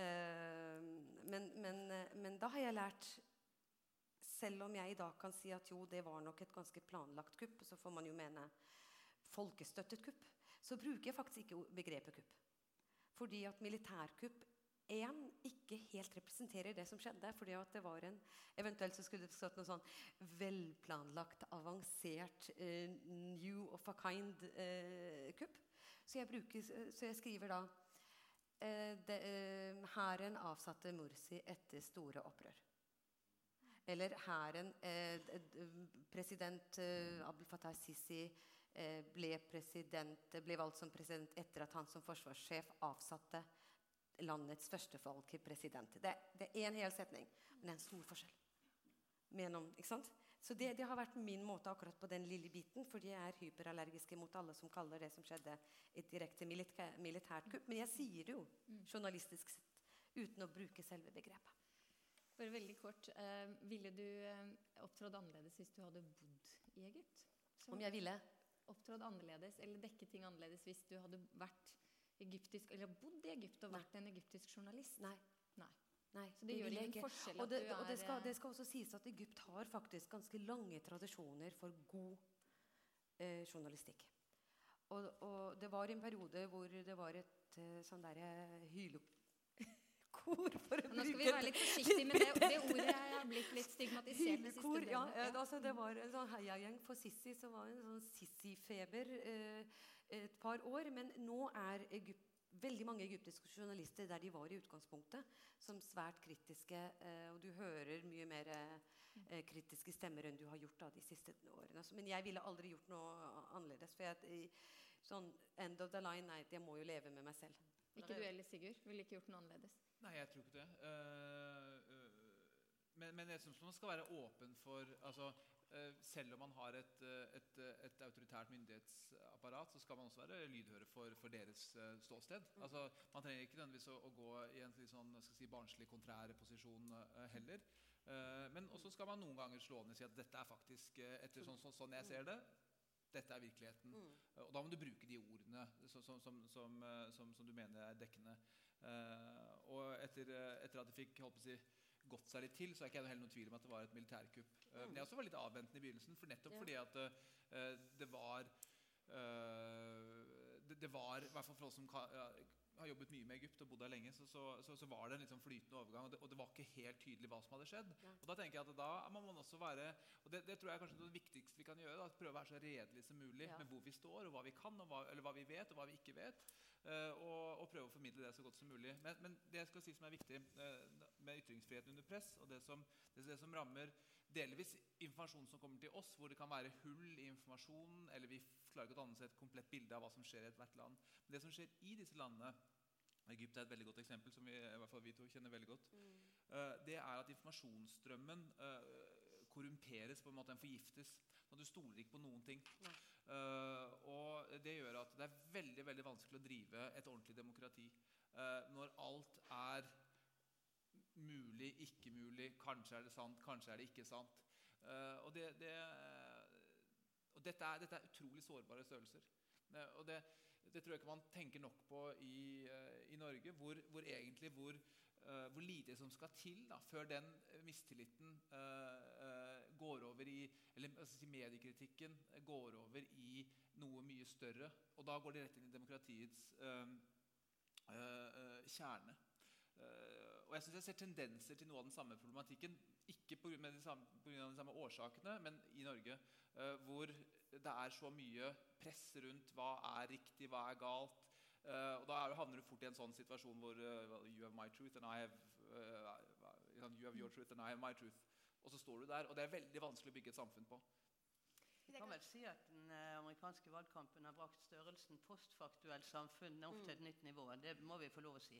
Eh, men, men, uh, men, da har jeg lært Selv om jeg i dag kan si at jo, det var nok et ganske planlagt kupp, så får man jo mene folkestøttet kupp, så bruker jeg faktisk ikke begrepet kupp. Fordi at militærkupp én ikke helt representerer det som skjedde. fordi at det var en Eventuelt så skulle det stått noe sånn velplanlagt, avansert, uh, new of a kind-kupp. Uh, så, så, jeg skriver da uh, Hæren avsatte Mursi etter store opprør. Eller hæren President Abdel Fattah Sisi ble, ble valgt som president etter at han som forsvarssjef avsatte landets første president. Det, det er en hel setning, men det er en stor forskjell. Sant? Så det, det, har vært min måte akkurat på den lille biten, fordi jeg er hyperallergiske mot alle som kaller det som skjedde, et direkte militært kupp. Men jeg sier det jo mm. journalistisk sett, uten å bruke selve begrepet. Bare veldig kort, eh, Ville du eh, opptrådt annerledes hvis du hadde bodd i Egypt? Så Om jeg ville? Opptrådt annerledes eller dekket ting annerledes hvis du hadde vært egyptisk, eller bodd i Egypt og vært en egyptisk journalist? Nei. Nei. Nei, så det, det gjør ingen forskjell og det, at du er og det skal, det skal, også sies at Egypt har faktisk ganske lange tradisjoner for god eh, journalistikk. Og, og, det var en periode hvor det var et eh, sånn derre hylekor for å Nå skal vi være litt forsiktige med det, det ordet. Har blitt litt stigmatisert Hylekor, ja, Ja, altså, det var en sånn heiagjeng for Sissi som var en sånn Sissi-feber. Eh, et par år. Men nå er Egypt, veldig mange egyptiske journalister der de var i utgangspunktet, som svært kritiske. Eh, og du hører mye mer eh, kritiske stemmer enn du har gjort da, de siste årene. Altså, men jeg ville aldri gjort noe annerledes. For jeg, sånn end of the line, nei, jeg må jo leve med meg selv. Ikke du heller, Sigurd? Ville ikke gjort noe annerledes? Nei, jeg tror ikke det. Uh, uh, men, men, jeg syns man skal være åpen for altså, selv om man har et, eh, et, eh, et, autoritært myndighetsapparat, så skal man også være lydhøre for, for deres ståsted. Mm. Altså, man trenger ikke nødvendigvis å, å gå i en sånn, si, barnslig kontrær posisjon heller. Men også skal man noen ganger slå ned og si at dette er faktisk, etter sånn, sånn, sånn jeg ser det, dette er virkeligheten. Mm. Og da må du bruke de ordene som, som, som, som du mener er dekkende. og etter, etter, at jeg fikk holdt på å si, gått seg litt til, så er ikke jeg heller noen tvil om at det var et militærkupp. Mm. men jeg også var litt avventende i begynnelsen, for nettopp ja. fordi at uh, det var uh, det, det, var, i hvert fall for oss som har jobbet mye med Egypt og bodd der lenge, så, så, så, så var det en liksom flytende overgang. Og det, og det, var ikke helt tydelig hva som hadde skjedd. Ja. Og Da tenker jeg at da må man også være Og det, det tror jeg er kanskje det viktigste vi kan gjøre. Da, prøve å være så redelig som mulig ja. med hvor vi står, og hva vi kan, hva, eller hva vi vet, og hva vi ikke vet. Uh, og, og, prøve å formidle det så godt som mulig. Men, men det jeg skal si som er viktig uh, med ytringsfriheten under press, og det som, det, det som, rammer delvis informasjon som kommer til oss, hvor det kan være hull i informasjonen, eller vi klarer ikke å danne oss et komplett bilde av hva som skjer i ethvert land. Men det som skjer i disse landene Egypt er et veldig godt eksempel som vi, i hvert fall vi to kjenner veldig godt. Mm. Uh, det er at informasjonsstrømmen korrumperes, på en måte, den forgiftes. Så du stoler ikke på noen ting. Uh, og det gjør at det er veldig veldig vanskelig å drive et ordentlig demokrati. Uh, når alt er mulig, ikke mulig, kanskje er det sant, kanskje er det ikke sant. Uh, og, det, det, og dette, er, dette, er, utrolig sårbare størrelser. og det, det, tror jeg ikke man tenker nok på i, i Norge, hvor, hvor egentlig hvor hvor lite som skal til da, før den mistilliten går over i Eller si, mediekritikken går over i noe mye større. Og da går det rett inn i demokratiets kjerne. Og jeg synes jeg ser tendenser til noe av den samme problematikken. Ikke pga. De, samme, de samme årsakene, men i Norge. hvor det er så mye press rundt hva er riktig, hva er galt. Uh, og Da havner du fort i en sånn situasjon hvor uh, well, you have my truth and I have, uh, you have your truth and I have my truth. Og så står du der, og det er veldig vanskelig å bygge et samfunn på. Jeg kan vel si at Den amerikanske valgkampen har brakt størrelsen postfaktuelt samfunn opp til et nytt nivå. Det må vi få lov å si.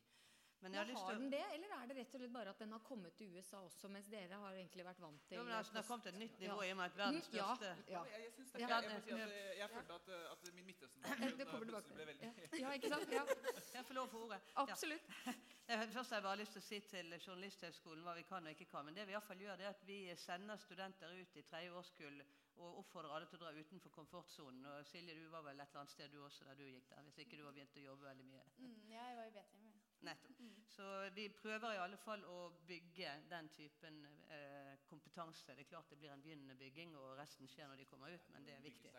Men jeg har den det, eller er det rett og slett bare at den har kommet til USA også, mens dere har egentlig vært vant til jo, men altså, Den har kommet til et nytt nivå i og med at verdens største ja, ja. Jeg, jeg, synes det, jeg, jeg, må si at jeg følte at, eh, at min Midtøsten-bakgrunn ble veldig Ja, ikke sant? Ja. Jeg får lov å få ordet. Absolutt. Jeg, først har jeg bare lyst til å si til Journalisthøgskolen hva vi kan og ikke kan. Men det vi i hvert fall gjør, det er at vi sender studenter ut i tredje årskull og oppfordrer alle til å dra utenfor komfortsonen. Og Silje, du var vel et eller annet sted du også da du gikk der? Hvis ikke du har begynt å jobbe veldig mye? Mm, jeg var i BTM. Ja. Nettopp. Så vi prøver i alle fall å bygge den typen eh, kompetanse. Det er klart det blir en begynnende bygging, og resten skjer når de kommer ut, men det er viktig.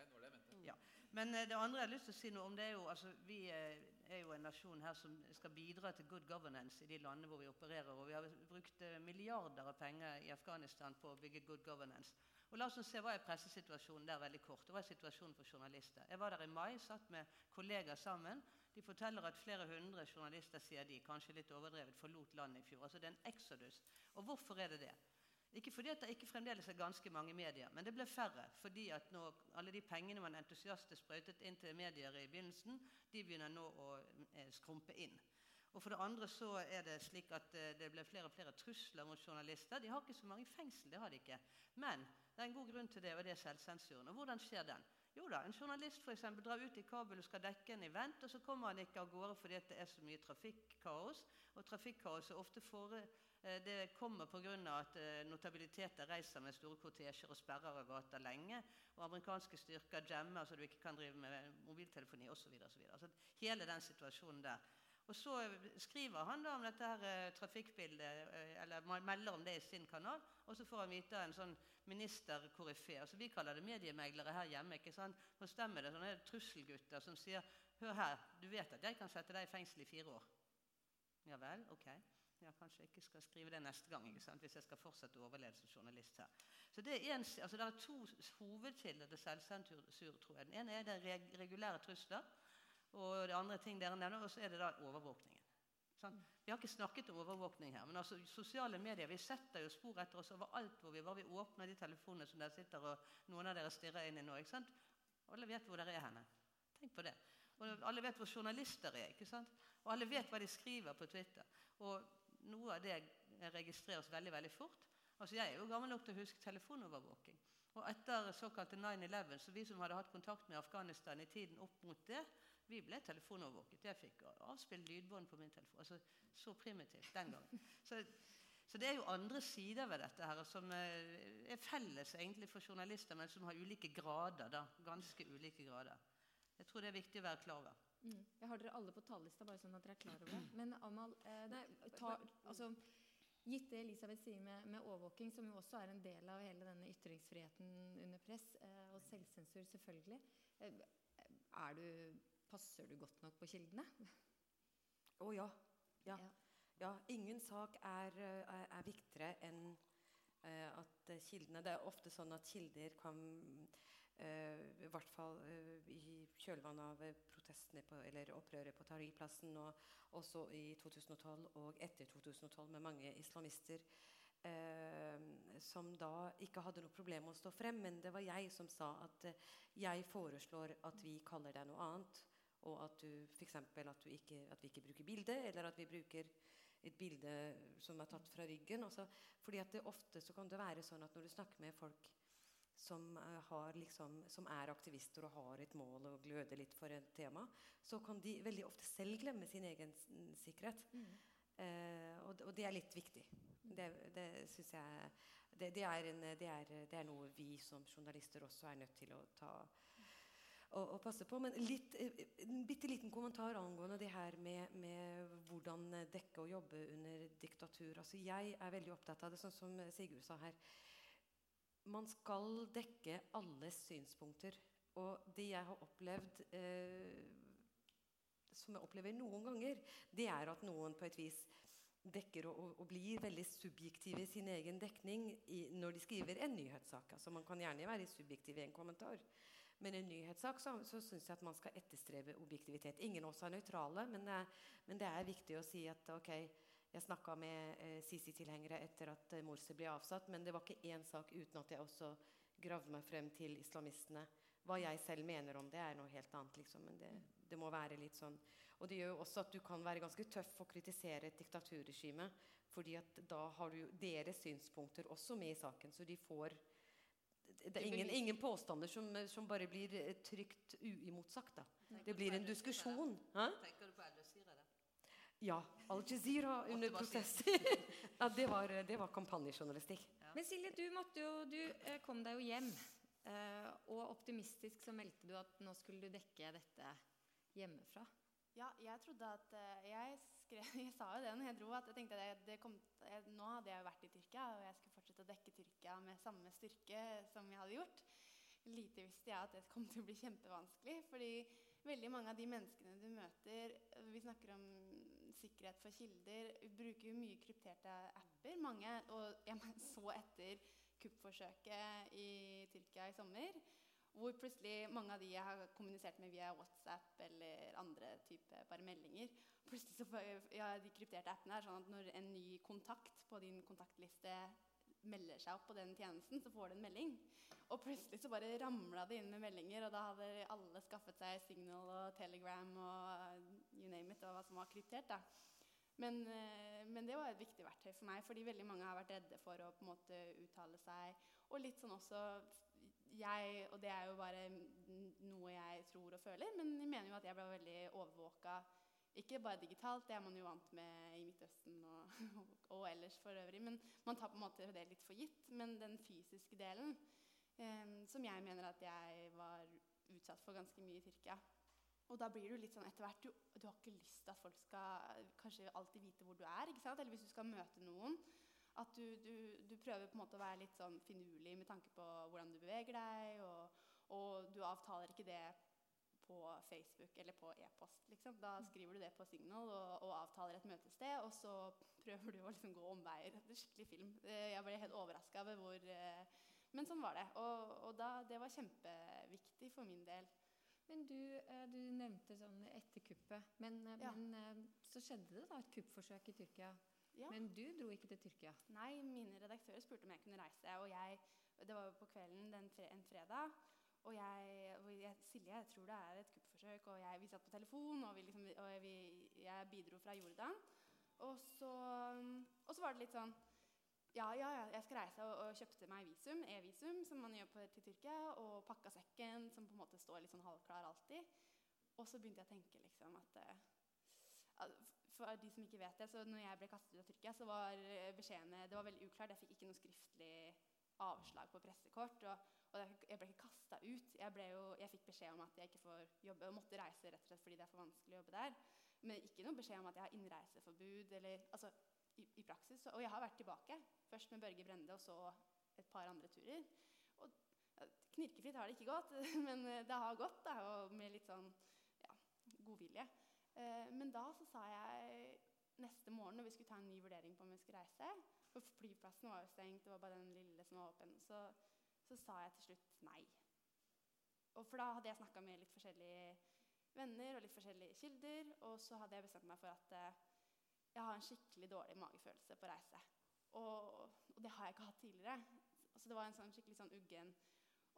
Ja. Men eh, det andre jeg har lyst til å si noe om, det er jo altså, Vi eh, er jo en nasjon her som skal bidra til good governance i de landene hvor vi opererer. Og vi har brukt eh, milliarder av penger i Afghanistan på å bygge good governance. Og la oss se, Hva er pressesituasjonen der veldig kort? Hva er situasjonen for journalister? Jeg var der i mai, satt med kollegaer sammen. De forteller at flere hundre journalister sier de, kanskje litt overdrevet, forlot landet i fjor. Altså Det er en exodus. Og hvorfor er det det? Ikke fordi det ikke fremdeles er ganske mange medier, men det ble færre. Fordi at nå, alle de pengene man entusiastisk sprøytet inn til medier i begynnelsen, de begynner nå å eh, skrumpe inn. Og for det andre så er det slik at eh, det ble flere og flere trusler mot journalister. De har ikke så mange i fengsel, det har de ikke. Men det er en god grunn til det, og det er selvsensuren. Og hvordan skjer den? Jo da, En journalist for eksempel, drar ut i Kabul og skal dekke en event, og så kommer han ikke av gårde fordi det er så mye trafikkaos. Og trafikkaoset ofte for, eh, det kommer pga. at eh, notabiliteter reiser med store kortesjer og sperrer av gata lenge. Og amerikanske styrker jammer så du ikke kan drive med mobiltelefoni osv. Så hele den situasjonen der. Og så skriver han da om dette her trafikkbildet, eller melder om det i sin kanal. Og så får han vite en sånn ministerkoryfé. Altså, vi kaller det mediemeglere her hjemme. ikke sant? Nå stemmer det sånne trusselgutter som sier Hør her, du vet at jeg kan sette deg i fengsel i fire år. Ja vel, ok. Ja, Kanskje jeg ikke skal skrive det neste gang ikke sant? hvis jeg skal fortsette å overleve som journalist her. Så Det er, en, altså det er to hovedkilder til selvsensur, tror jeg. Den ene er det regulære trusler. Og det andre ting dere nevner, og så er det da overvåkningen. Sånn? Vi har ikke snakket om overvåkning her, men altså, sosiale medier vi setter jo spor etter oss overalt hvor vi var. Vi åpner de telefonene som dere sitter og noen av dere stirrer inn i nå. ikke sant? Alle vet hvor dere er henne. Tenk på det. Og alle vet hvor journalister er. ikke sant? Og alle vet hva de skriver på Twitter. Og noe av det registreres veldig veldig fort. Altså, Jeg er jo gammel nok til å huske telefonovervåking. Og etter såkalte 9-11, så vi som hadde hatt kontakt med Afghanistan i tiden opp mot det, vi ble telefonovervåket. Jeg fikk avspilt lydbånd på min telefon. altså Så primitivt den gangen. Så, så, det er jo andre sider ved dette her som eh, er felles egentlig for journalister, men som har ulike grader. da, Ganske ulike grader. Jeg tror det er viktig å være klar over. Mm. Jeg har dere alle på talerlista, bare sånn at dere er klar over det. Men Amal, eh, nei, ta, altså, gitt det Elisabeth sier med, med, overvåking, som jo også er en del av hele denne ytringsfriheten under press, eh, og selvsensur selvfølgelig, eh, er du Passer du godt nok på kildene? Å oh, ja. Ja. ja. Ingen sak er, er, er viktigere enn uh, at kildene Det er ofte sånn at kilder kan uh, I hvert fall uh, i kjølvannet av protestene på, eller opprøret på Tahrir-plassen, og også i 2012 og etter 2012 med mange islamister som da ikke hadde noe problem med å stå frem. Men det var jeg som sa at jeg foreslår at vi kaller det noe annet og at, du, eksempel, at, ikke, at vi ikke bruker bilde, eller at vi bruker et bilde som er tatt fra ryggen. Også, fordi at det ofte så kan det være sånn at når du snakker med folk som, har liksom, som, er aktivister og har et mål og gløder litt for et tema, så kan de veldig ofte selv glemme sin egen sikkerhet. Mm. Eh, og, og, det er litt viktig. Det, det syns jeg det, det, er en, det, er, det, er noe vi som journalister også er nødt til å ta å, å passe på. Men litt, eh, en bitte liten kommentar angående det her med, med, hvordan dekke og jobbe under diktatur. Altså, jeg er veldig opptatt av det, sånn som Sigurd sa her. Man skal dekke alles synspunkter. Og det jeg har opplevd eh, som jeg opplever noen ganger, det er at noen på et vis dekker og, og blir veldig subjektive i sin egen dekning i, når de skriver en nyhetssak. Altså Man kan gjerne være subjektiv i en kommentar. Men i en nyhetssak så, så syns jeg at man skal etterstrebe objektivitet. Ingen av oss er nøytrale, men, men, det er viktig å si at ok, jeg snakka med eh, Sisi-tilhengere etter at eh, Morsi ble avsatt, men det var ikke én sak uten at jeg også gravde meg frem til islamistene. Hva jeg selv mener om det, er noe helt annet. Liksom, men det, det, må være litt sånn. Og det gjør jo også at du kan være ganske tøff og kritisere et diktaturregime. fordi at da har du deres synspunkter også med i saken, så de får det er ingen, ingen påstander som, som, bare blir eh, trygt uimotsagt. Da. Det blir en diskusjon. Tenker du på Al Jazeera? Ja. Al Jazeera under prosess. ja, det var, det var kampanjejournalistikk. Men Silje, du, måtte jo, du eh, kom deg jo hjem. Eh, og optimistisk så meldte du at nå skulle du dekke dette hjemmefra. Ja, jeg trodde at eh, jeg, skrev, jeg sa jo det når jeg dro, at jeg tenkte at det kom, jeg, nå hadde jeg vært i Tyrkia, og jeg skulle fortsette å dekke Tyrkia med samme styrke som jeg hadde gjort. Lite visste jeg at det kom til å bli kjempevanskelig. fordi veldig mange av de menneskene du møter Vi snakker om sikkerhet for kilder. Vi bruker mye krypterte apper. mange, Og jeg så etter kuppforsøket i Tyrkia i sommer, hvor plutselig mange av de jeg har kommunisert med via WhatsApp eller andre type bare meldinger plutselig så ja, De krypterte appene er sånn at når en ny kontakt på din kontaktliste melder seg opp på den tjenesten, så får du en melding. Og plutselig så bare ramla det inn med meldinger, og da hadde alle skaffet seg Signal og Telegram og you name it, og hva som var kryptert. da. Men, eh, men, det var et viktig verktøy for meg, fordi veldig mange har vært redde for å på en måte uttale seg. Og litt sånn også jeg, Og det er jo bare noe jeg tror og føler, men jeg mener jo at jeg ble veldig overvåka. Ikke bare digitalt, det er man jo vant med i Midtøsten og, og, ellers for øvrig. Men man tar på en måte det litt for gitt. Men den fysiske delen, eh, som jeg mener at jeg var utsatt for ganske mye i Tyrkia, og da blir du litt sånn etter hvert du, du, har ikke lyst til at folk skal kanskje alltid vite hvor du er. ikke sant? Eller hvis du skal møte noen. At du, du, du prøver på en måte å være litt sånn finurlig med tanke på hvordan du beveger deg. Og, og du avtaler ikke det på Facebook eller på e-post. Liksom. Da skriver du det på Signal og, og, avtaler et møtested, og så prøver du å liksom gå omveier. Det er skikkelig film. Jeg ble helt overraska over hvor eh, Men sånn var det. Og, og da, det var kjempeviktig for min del. Men du, eh, du, nevnte sånn etter kuppet. Men, eh, ja. men, så skjedde det da et kuppforsøk i Tyrkia. Ja. Men du dro ikke til Tyrkia? Nei, mine redaktører spurte om jeg kunne reise. Og jeg, det var på kvelden den fre en fredag. Og jeg, og jeg, Silje, jeg tror det er et kuppforsøk. Og jeg, vi satt på telefon, og, liksom, og vi, jeg bidro fra Jordan. Og så, og så var det litt sånn ja, ja, jeg skal reise og, og kjøpte meg visum, e-visum, som man gjør på, til Tyrkia, og pakka sekken, som på en måte står litt sånn halvklar alltid. Og så begynte jeg å tenke liksom at uh, For de som ikke vet det, så når jeg ble kastet ut av Tyrkia, så var beskjedene Det var veldig uklart. Jeg fikk ikke noe skriftlig avslag på pressekort. Og, og jeg ble ikke kasta ut. Jeg, jo, jeg, fikk beskjed om at jeg ikke får jobbe, og måtte reise rett og slett fordi det er for vanskelig å jobbe der. Men ikke noe beskjed om at jeg har innreiseforbud. eller, altså, i, i praksis, Og jeg har vært tilbake. Først med Børge Brende og så et par andre turer. Og Knirkefritt har det ikke gått, men det har gått, da, og med litt sånn ja, godvilje. Eh, men da så sa jeg neste morgen når vi skulle ta en ny vurdering på om vi skulle reise For flyplassen var jo stengt, det var bare den lille som var åpen. Så, så sa jeg til slutt nei. Og for da hadde jeg snakka med litt forskjellige venner og litt forskjellige kilder. Og så hadde jeg bestemt meg for at eh, jeg har en skikkelig dårlig magefølelse på reise. Og, og, det har jeg ikke hatt tidligere. Så det var en sånn skikkelig sånn uggen.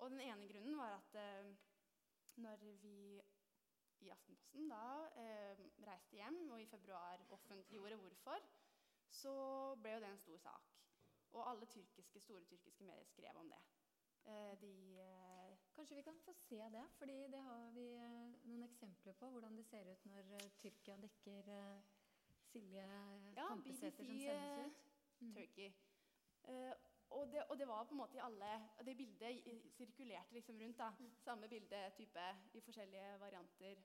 Og den ene grunnen var at eh, når vi i Aftenposten da eh, reiste hjem og i februar offentliggjorde hvorfor, så ble jo det en stor sak. Og alle tyrkiske, store tyrkiske medier skrev om det. Eh, de, eh, Kanskje vi kan få se det? fordi det har vi eh, noen eksempler på. Hvordan det ser ut når eh, Tyrkia dekker Silje ja, Kampesæter som sendes ut. Mm. Turkey. Og, det, og, det, var på en måte i alle og Det bildet sirkulerte liksom rundt. da, mm. Samme bildetype i forskjellige varianter.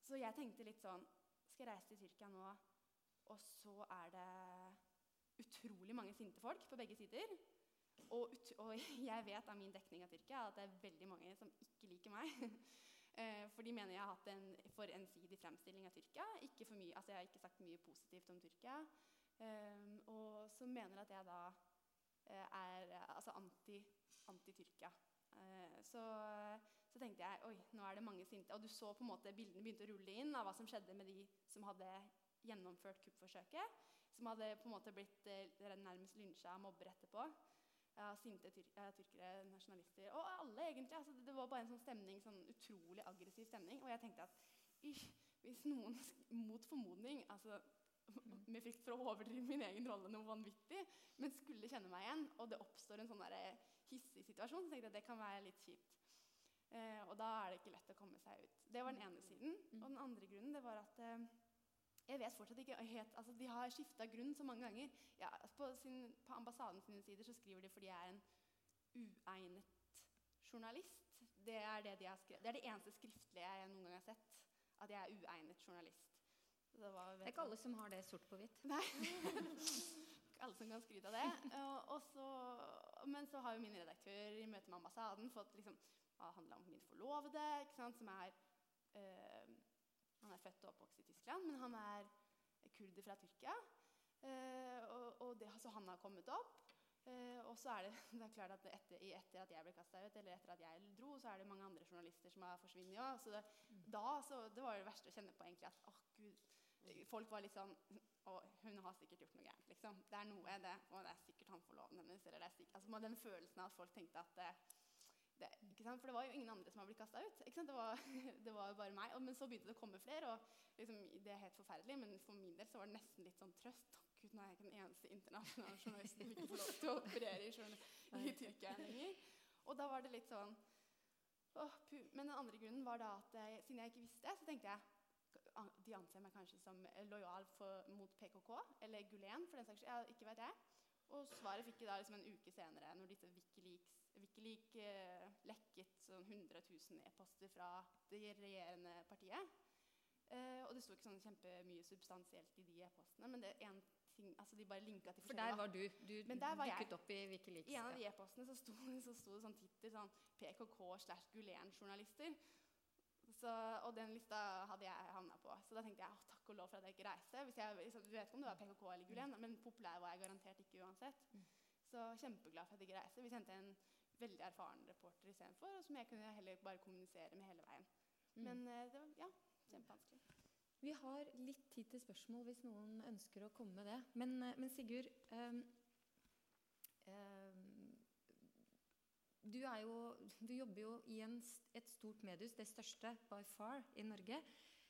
Så jeg tenkte litt sånn Skal jeg reise til Tyrkia nå, og så er det utrolig mange sinte folk på begge sider. Og, og jeg vet av min dekning av Tyrkia at det er veldig mange som ikke liker meg. Eh, for de mener jeg har hatt en for ensidig fremstilling av Tyrkia. Ikke for mye, altså Jeg har ikke sagt mye positivt om Tyrkia. Um, og som mener at jeg da uh, er altså anti-Tyrkia. Anti uh, så, så, tenkte jeg oi, nå er det mange sinte. Og du så på en måte bildene begynte å rulle inn av hva som skjedde med de som hadde gjennomført kuppforsøket. Som hadde på en måte blitt uh, nærmest lynsja av mobber etterpå. Ja, sinte tyr tyrkere, nasjonalister. Og alle, egentlig. Altså, det var bare en sånn stemning, sånn utrolig aggressiv stemning. Og jeg tenkte at hvis noen mot formodning altså, med frykt for å overdrive min egen rolle noe vanvittig, men skulle kjenne meg igjen, og det oppstår en sånn hissig situasjon, så tenkte jeg at det kan være litt kjipt. Eh, og da er det ikke lett å komme seg ut. Det var den ene siden. Og den andre grunnen det var at eh, Jeg vet fortsatt ikke helt, altså De har skifta grunn så mange ganger. Ja, på, sin, på ambassaden sine sider så skriver de fordi jeg er en uegnet journalist. Det er det, de har skrevet. det er det eneste skriftlige jeg noen gang har sett. At jeg er uegnet journalist. Det, var, det, er ikke alle som har det sort på hvitt. Nei. ikke alle som kan skryte av det. Og så, men så har jo min redaktør i møte med ambassaden fått liksom, det handla om min forlovede, som er øh, Han er født og oppvokst i Tyskland, men han er kurder fra Tyrkia. Eh, og, og det, så han har kommet opp. Eh, og så er det, det er klart at etter, etter at jeg ble kasta ut, eller etter at jeg dro, så er det mange andre journalister som har forsvunnet òg. Så det, mm. da så det var det verste å kjenne på egentlig at åh, gud, Folk var litt sånn Å, hun har sikkert gjort noe gærent, liksom. Det er noe, det, og det er sikkert han forloveden hennes. Eller det er sikkert, altså, den følelsen av at folk tenkte at det, det, For det var jo ingen andre som har blitt kasta ut. Det var, det, var, jo bare meg. Og, men så begynte det å komme flere, og liksom, det er helt forferdelig. Men for min del så var det nesten litt sånn trøst. Gud, nå er jeg ikke den eneste internasjonale journalisten som ikke får lov til å operere i, i Tyrkia lenger. Og da var det litt sånn åh, Men den andre grunnen var da at jeg, siden jeg ikke visste, så tenkte jeg de anser meg kanskje som lojal for, mot PKK, eller Gulen, for den saks skyld. Ikke vet jeg. Og svaret fikk jeg da liksom en uke senere, når disse Wikileaks, Wikileak eh, lekket sånn 100 000 e-poster fra det regjerende partiet. Eh, og det sto ikke sånn kjempemye substansielt i de e-postene, men det er en ting, altså de bare linka til For der var du. Du dukket opp i Wikileaks. I en av de e-postene så så sto det sånn tittel sånn PKK slash Gulen-journalister. og den lista hadde jeg havna på. Så da tenkte jeg takk og lov for at jeg ikke reiste. Hvis jeg, liksom, du vet ikke om det var PKK eller Gulen, men populær var jeg garantert ikke uansett. Mm. Så kjempeglad for at jeg ikke reiste. Vi sendte en veldig erfaren reporter istedenfor, og som jeg kunne heller bare kommunisere med hele veien. Mm. Men eh, det var ja, kjempevanskelig. Vi har litt tid til spørsmål hvis noen ønsker å komme med det. Men, eh, men Sigurd um, um, du, jo, du, jobber jo i en, et stort mediehus, det største by far i Norge.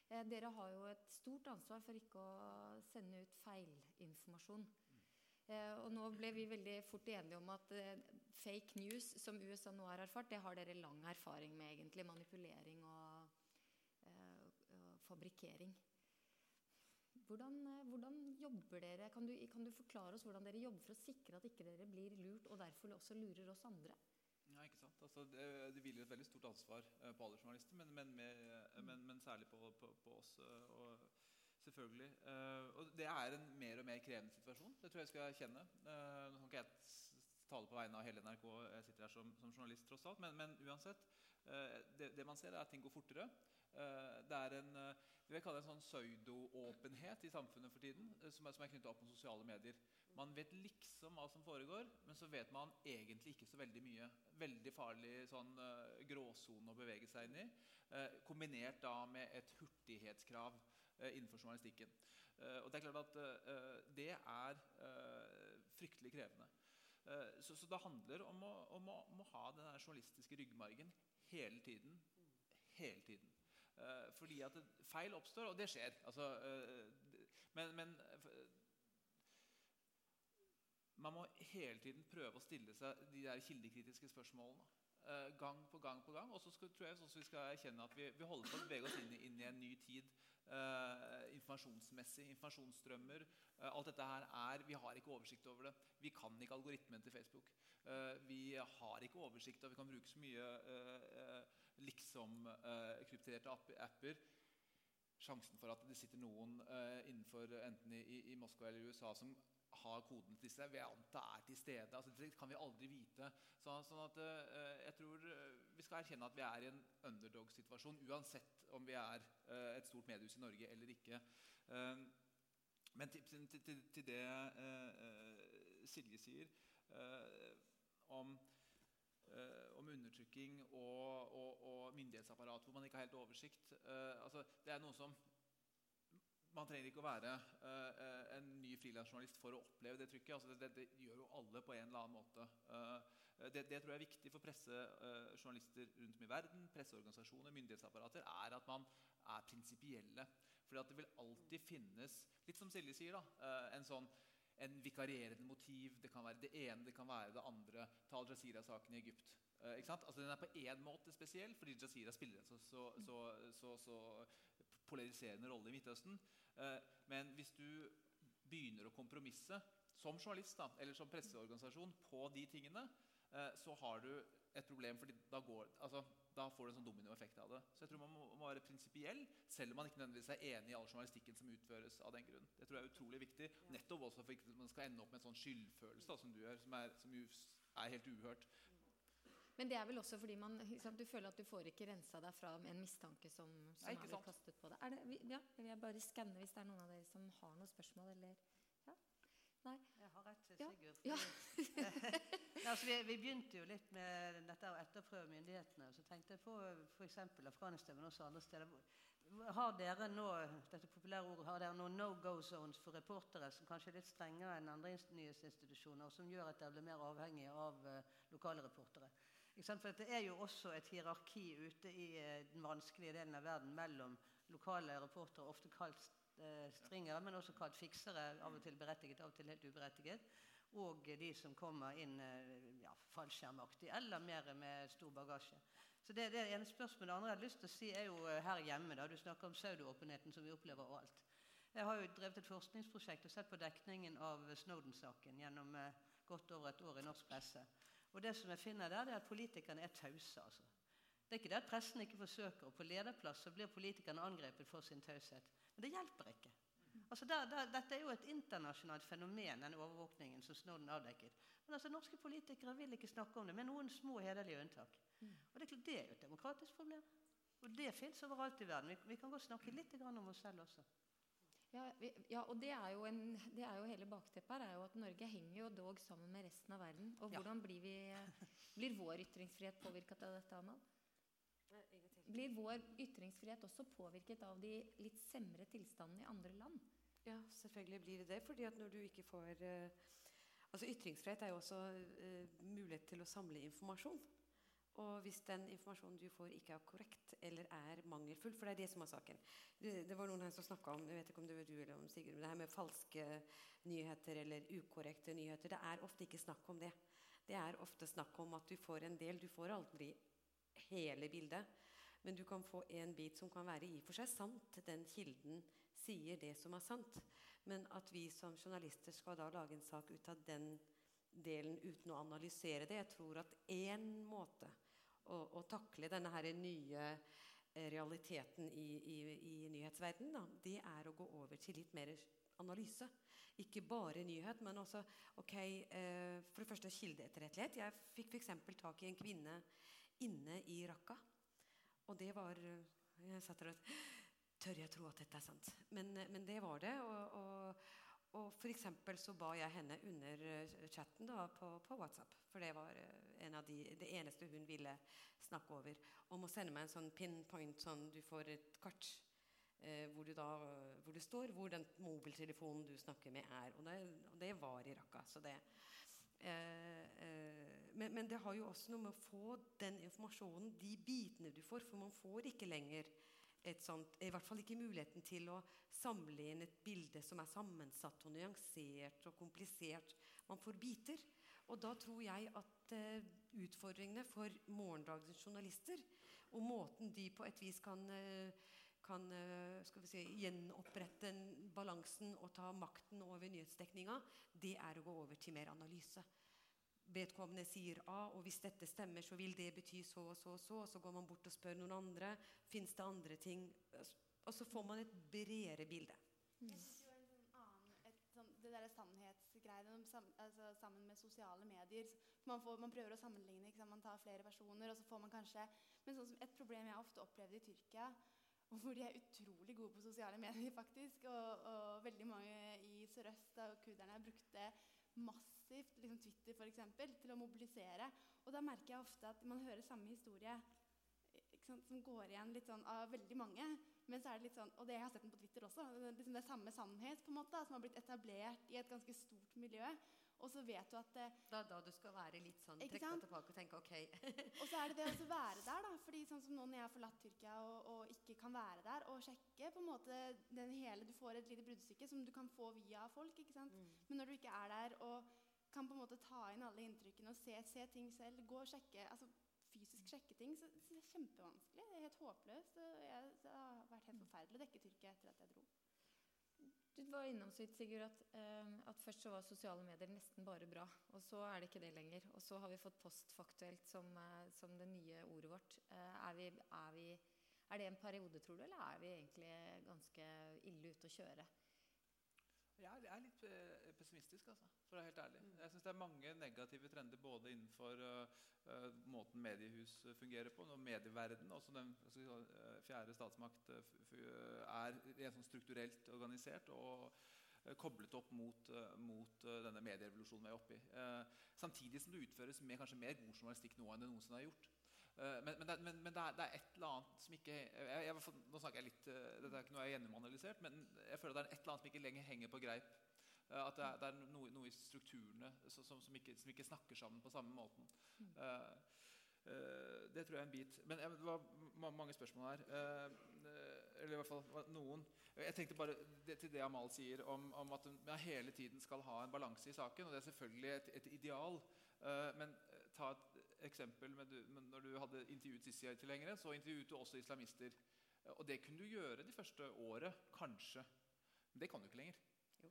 Eh, dere har jo et stort ansvar for ikke å sende ut feilinformasjon. Eh, og nå ble vi veldig fort enige om at eh, fake news, som USA nå har erfart, det har dere lang erfaring med, egentlig. Manipulering og, eh, og fabrikkering. Hvordan, eh, hvordan, jobber dere? Kan du, kan du, forklare oss hvordan dere jobber for å sikre at ikke dere blir lurt, og derfor også lurer oss andre? Ja, ikke sant? Altså, det, det hviler et veldig stort ansvar eh, på alle journalister, men, men, med, men, men særlig på, på, på oss. og Selvfølgelig. Og det er en mer og mer krevende situasjon. Det tror jeg skal erkjenne. Nå kan ikke tale på vegne av hele NRK, jeg sitter her som, som journalist, tross alt. Men, men uansett. Uh, det, det, man ser, er at ting går fortere. det er en vi vil kalle det en sånn pseudo-åpenhet i samfunnet for tiden, som er, som er knyttet opp mot sosiale medier. Man vet liksom hva som foregår, men så vet man egentlig ikke så veldig mye. Veldig farlig sånn gråsone å bevege seg inn i. kombinert da med et hurtighetskrav. Eh, innenfor journalistikken. Eh, og Det er klart at eh, det er fryktelig krevende. Så, så, det handler om å, om, å, om å, ha den journalistiske ryggmargen hele tiden. Hele tiden. fordi at feil oppstår, og det skjer. Altså, men, men man må hele tiden prøve å stille seg de der kildekritiske spørsmålene. gang på gang på gang. Og så tror jeg også vi skal erkjenne at vi, vi holder på å bevege oss inn, inn i en ny tid Uh, informasjonsmessig, informasjonsstrømmer. eh, alt dette her er, Vi har ikke oversikt over det. Vi kan ikke algoritmen til Facebook. Eh, vi har ikke oversikt, og vi kan bruke så mye liksom-krypterte apper. Sjansen for at det sitter noen innenfor enten i, i Moskva eller i USA som har koden til disse, vil jeg anta er til stede. Altså, det kan vi aldri vite. Så, sånn at, jeg tror vi skal erkjenne at vi er i en underdog-situasjon uansett om vi er uh, et stort mediehus i Norge eller ikke. Uh, men til, til, til, det uh, Silje sier om, om, undertrykking og, og, og, myndighetsapparat hvor man ikke har helt oversikt altså, Det er noe som man trenger ikke å være uh, en ny frilansjournalist for å oppleve det trykket. Altså, det, det, det, gjør jo alle på en eller annen måte. Uh, Eh, det, det, tror jeg er viktig for pressejournalister uh, rundt om i verden, presseorganisasjoner, myndighetsapparater, er at man er prinsipielle. For det vil alltid finnes, litt som Silje sier, da, en sånn en vikarierende motiv. Det kan være det ene, det kan være det andre. Ta Al Jazeera-saken i Egypt. Uh, altså, den er på én måte spesiell, fordi Jazeera spiller en så, så, så, så polariserende rolle i Midtøsten. Eh, men hvis du begynner å kompromisse som journalist da, eller som presseorganisasjon på de tingene, eh, så har du et problem, fordi da, går, altså, da får du en sånn dominoeffekt av det. Så jeg tror man må, må være prinsipiell, selv om man ikke nødvendigvis er enig i all journalistikken som utføres av den grunn. Det tror jeg er utrolig viktig, nettopp også for ikke at man skal ende opp med en sånn skyldfølelse da, som du gjør, som er, som er helt uhørt. Men det er vel også fordi man, liksom, du føler at du får ikke rensa deg fra en mistanke som, som er blitt kastet på deg. Er det, ja, vil jeg bare skanne hvis det er noen av dere som har noen spørsmål, eller ja? Nei? Jeg har rett Sigurd. Ja. Ja, altså, vi, vi begynte jo litt med dette å etterprøve myndighetene. Så tenkte jeg på f.eks. Afghanistan, men også andre steder. Har dere nå dette populære ordet, har dere nå no go zones for reportere som kanskje er litt strengere enn andre nyhetsinstitusjoner, og som gjør at dere blir mer avhengig av uh, lokale reportere? For det er jo også et hierarki ute i eh, den vanskelige delen av verden mellom lokale reportere, ofte kalt eh, stringere, men også kalt fiksere, av og til berettiget, av og til helt uberettiget, og de som kommer inn eh, ja, fallskjermaktig eller mer med stor bagasje. Så det, det ene spørsmålet. Det andre jeg har lyst til å si, er jo her hjemme. da Du snakker om pseudoåpenheten som vi opplever overalt. Jeg har jo drevet et forskningsprosjekt og sett på dekningen av Snowden-saken gjennom godt over et år i norsk presse. Og det som jeg finner der, det er at politikerne er tause. altså. Det er ikke det at pressen ikke forsøker, og på lederplass så blir politikerne angrepet for sin taushet. Men det hjelper ikke. Altså der, der, dette er jo et internasjonalt fenomen, den overvåkningen som Snowden avdekket. Men altså norske politikere vil ikke snakke om det, med noen små hederlige unntak. Og det det er jo et demokratisk problem. Og det fins overalt i verden. Vi, vi kan godt snakke litt om oss selv også. Ja, vi, ja, og det er, jo en, det er jo hele bakteppet her er jo at Norge henger jo dog sammen med resten av verden. Og Ja. hvordan blir, vi, blir vår ytringsfrihet påvirket av dette, Anna? Blir vår ytringsfrihet også påvirket av de litt semre tilstandene i andre land? Ja, selvfølgelig blir det det. fordi at når du ikke får uh, Altså Ytringsfrihet er jo også uh, mulighet til å samle informasjon. Og hvis den informasjonen du får, ikke er korrekt eller er mangelfull For det er det som er saken. Det, det var noen her som snakka om jeg vet ikke om det var du eller om Sigurd, det her med falske nyheter eller ukorrekte nyheter. Det er ofte ikke snakk om det. Det er ofte snakk om at du får en del. Du får aldri hele bildet. Men du kan få en bit som kan være i for seg sant. Den kilden sier det som er sant. Men at vi som journalister skal da lage en sak ut av den delen uten å analysere det Jeg tror at én måte å, å takle denne her nye eh, realiteten i, i, i nyhetsverdenen, da, det er å gå over til litt mer analyse. Ikke bare nyhet, men også ok, eh, For det første kildeetterrettelighet. Jeg fikk f.eks. tak i en kvinne inne i Raqqa. Og det var eh, Jeg satt der og Tør jeg tro at dette er sant? Men, eh, men det var det. Og, og, og for så ba jeg henne under chatten da, på, på WhatsApp, for det var en av de, det eneste hun ville snakke over, om å sende meg en sånn pinpoint, sånn du får et kart eh, hvor, da, hvor det står hvor den mobiltelefonen du snakker med, er. Og det, og det var i Raqqa. Så det, eh, eh, men, men det har jo også noe med å få den informasjonen, de bitene du får, for man får ikke lenger et sånt, i hvert fall ikke muligheten til å samle inn et bilde som er sammensatt og nyansert og komplisert. Man får biter. Og da tror jeg at eh, utfordringene for morgendagens journalister og måten de på et vis kan, eh, kan eh, si, gjenopprette balansen og ta makten over nyhetsdekninga, det er å gå over til mer analyse. Vedkommende sier A, og hvis dette stemmer, så vil det bety så og så og så. Og så går man bort og spør noen andre. Fins det andre ting? Og så får man et bredere bilde. Jeg synes jo en sånn annen, et, sånn, det der sannhetsgreiene om sam, altså, sammen med sosiale medier. Man, får, man prøver å sammenligne, man tar flere personer, og så får man kanskje Men sånn et problem jeg ofte opplevde i Tyrkia, hvor de er utrolig gode på sosiale medier, faktisk, og, og veldig mange i Sør-Øst og kurderne brukte massivt liksom Twitter for eksempel, til å mobilisere. Og da merker jeg ofte at man hører samme historie som går igjen litt sånn av veldig mange. Men så er det litt sånn, og det jeg har sett den på Twitter også, liksom det er samme sannhet på en måte, som har blitt etablert i et ganske stort miljø. Og så vet du at det, Da, da du skal være litt sånn trekke deg tilbake og tenke ok. Og så er det det å være der, da. fordi sånn som nå når jeg har forlatt Tyrkia og, og ikke kan være der, og sjekke på en måte den hele Du får et lite bruddstykke som du kan få via folk. ikke sant? Men når du ikke er der og kan på en måte ta inn alle inntrykkene og se, se ting selv, gå og sjekke altså sjekke ting, så, så det er kjempevanskelig. Det er helt håpløst. og Jeg, det har vært helt forferdelig å dekke Tyrkia etter at jeg dro. Du var innom så vidt, Sigurd, at, eh, at først så var sosiale medier nesten bare bra. Og så er det ikke det lenger. Og så har vi fått postfaktuelt som, eh, som det nye ordet vårt. Eh, er, vi, er, vi, er, det en periode, tror du, eller er vi egentlig ganske ille ute å kjøre? Jeg er, litt eh, pessimistisk, altså, for å være helt ærlig. Jeg syns det er mange negative trender både innenfor uh, måten mediehus fungerer på, og medieverden, også den uh, fjerde statsmakt er rent sånn strukturelt organisert og koblet opp mot, mot denne medierevolusjonen vi er oppe i. samtidig som det utføres med kanskje mer god journalistikk nå enn det noensinne har gjort. Men, men, det, men, men det, er, det, er, et eller annet som ikke jeg, jeg, Nå snakker jeg litt Dette er ikke noe jeg har gjennomanalysert, men jeg føler det er et eller annet som ikke lenger henger på greip. At det er, det er noe, noe, i strukturene som, som, som, ikke, som, ikke, snakker sammen på samme måten. Mm. Uh, uh, det tror jeg er en bit. Men jeg, det var mange spørsmål her. eller i hvert fall noen. Jeg tenkte bare det, til det Amal sier om, om at man hele tiden skal ha en balanse i saken. og Det er selvfølgelig et, et ideal. men ta et eksempel med du, når du hadde intervjuet Sisi-tilhengere, så intervjuet du også islamister. Og det kunne du gjøre de første året, kanskje. Men det kan du ikke lenger. Jo.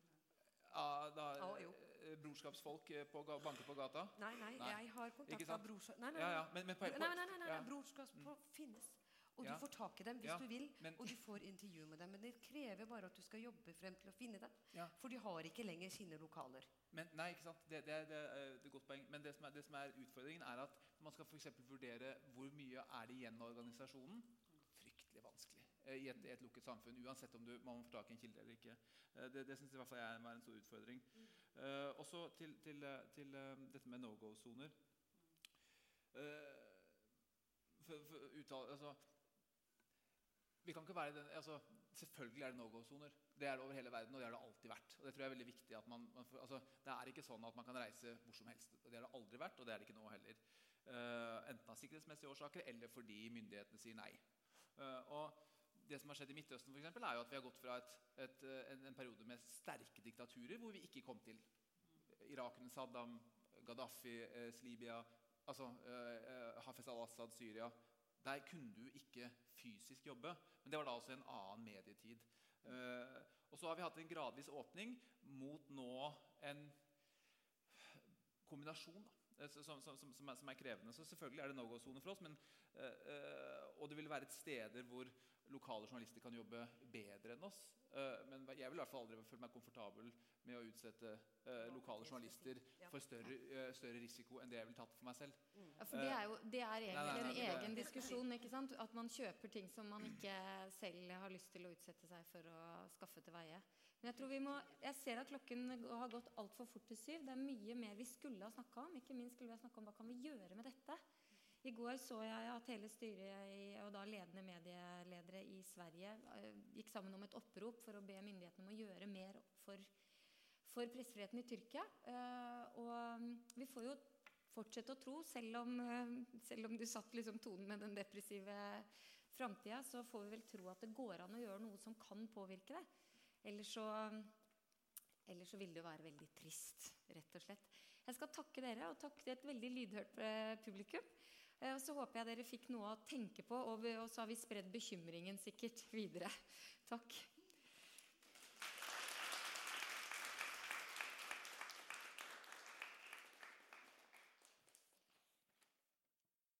Ah, da, ah, jo. Eh, brorskapsfolk på, banker på gata? Nei, nei, nei. jeg har kontakta brorskap... Nei, nei, ja, ja. Men, men på, nei, nei, nei, nei, brorskapsfolk mm. finnes. Og du får tak i dem hvis du vil, men, og du får intervju med dem. Men det krever bare at du skal jobbe frem til å finne dem. For de har ikke lenger sine lokaler. Men, nei, ikke sant? Det, det, det, det er godt poeng. Men det som, er, det som er utfordringen, er at man skal for vurdere hvor mye er det igjen av organisasjonen. Fryktelig vanskelig eh, i et, et, lukket samfunn, uansett om du, man får tak i en kilde eller ikke. Eh, det, det syns i hvert fall jeg er en stor utfordring. Mm. Uh, også til, til, til uh, dette med no go-soner. Uh, altså, vi kan ikke være den, altså, Selvfølgelig er det no go-soner. Det er det over hele verden, og det har det alltid vært. Og det tror jeg er veldig viktig at man, man altså, Det er ikke sånn at man kan reise hvor som helst. Det har det aldri vært, og det er det ikke nå heller. Uh, enten av sikkerhetsmessige årsaker eller fordi myndighetene sier nei. Uh, og det som har skjedd i Midtøsten, for eksempel, er jo at vi har gått fra et, et, en, en, periode med sterke diktaturer hvor vi ikke kom til. Irak Saddam, Gaddafi, eh, Libya, altså, eh, Hafez al-Assad, Syria. Der kunne du ikke fysisk jobbe. Men det var da også en annen medietid. Uh, og så har vi hatt en gradvis åpning mot nå en kombinasjon. Da, som, som, som, som, som, er, krevende. Så selvfølgelig er det no go-sone for oss. Men, uh, og det vil være et steder hvor lokale journalister kan jobbe bedre enn oss. Uh, men jeg vil i hvert fall aldri føle meg komfortabel med å utsette uh, lokale journalister for større, uh, større, risiko enn det jeg ville tatt for meg selv. Ja, for Det er jo det er egentlig nei, nei, nei, en egen diskusjon. ikke sant? At man kjøper ting som man ikke selv har lyst til å utsette seg for å skaffe til veie. Men jeg tror vi må, jeg ser at klokken har gått altfor fort til syv. Det er mye mer vi skulle ha snakka om. Ikke minst skulle vi ha snakka om hva kan vi gjøre med dette. I går så jeg at hele styret og da ledende medieledere i Sverige eh, gikk sammen om et opprop for å be myndighetene om å gjøre mer for for pressefriheten i Tyrkia. Eh, og vi får jo fortsette å tro, selv om, eh, selv om du satt liksom tonen med den depressive framtida, så får vi vel tro at det går an å gjøre noe som kan påvirke det. Ellers så, ellers så vil det jo være veldig trist, rett og slett. Jeg skal takke dere, og takke et veldig lydhørt publikum. Og så håper jeg dere fikk noe å tenke på, og så har vi spredd bekymringen sikkert videre. Takk.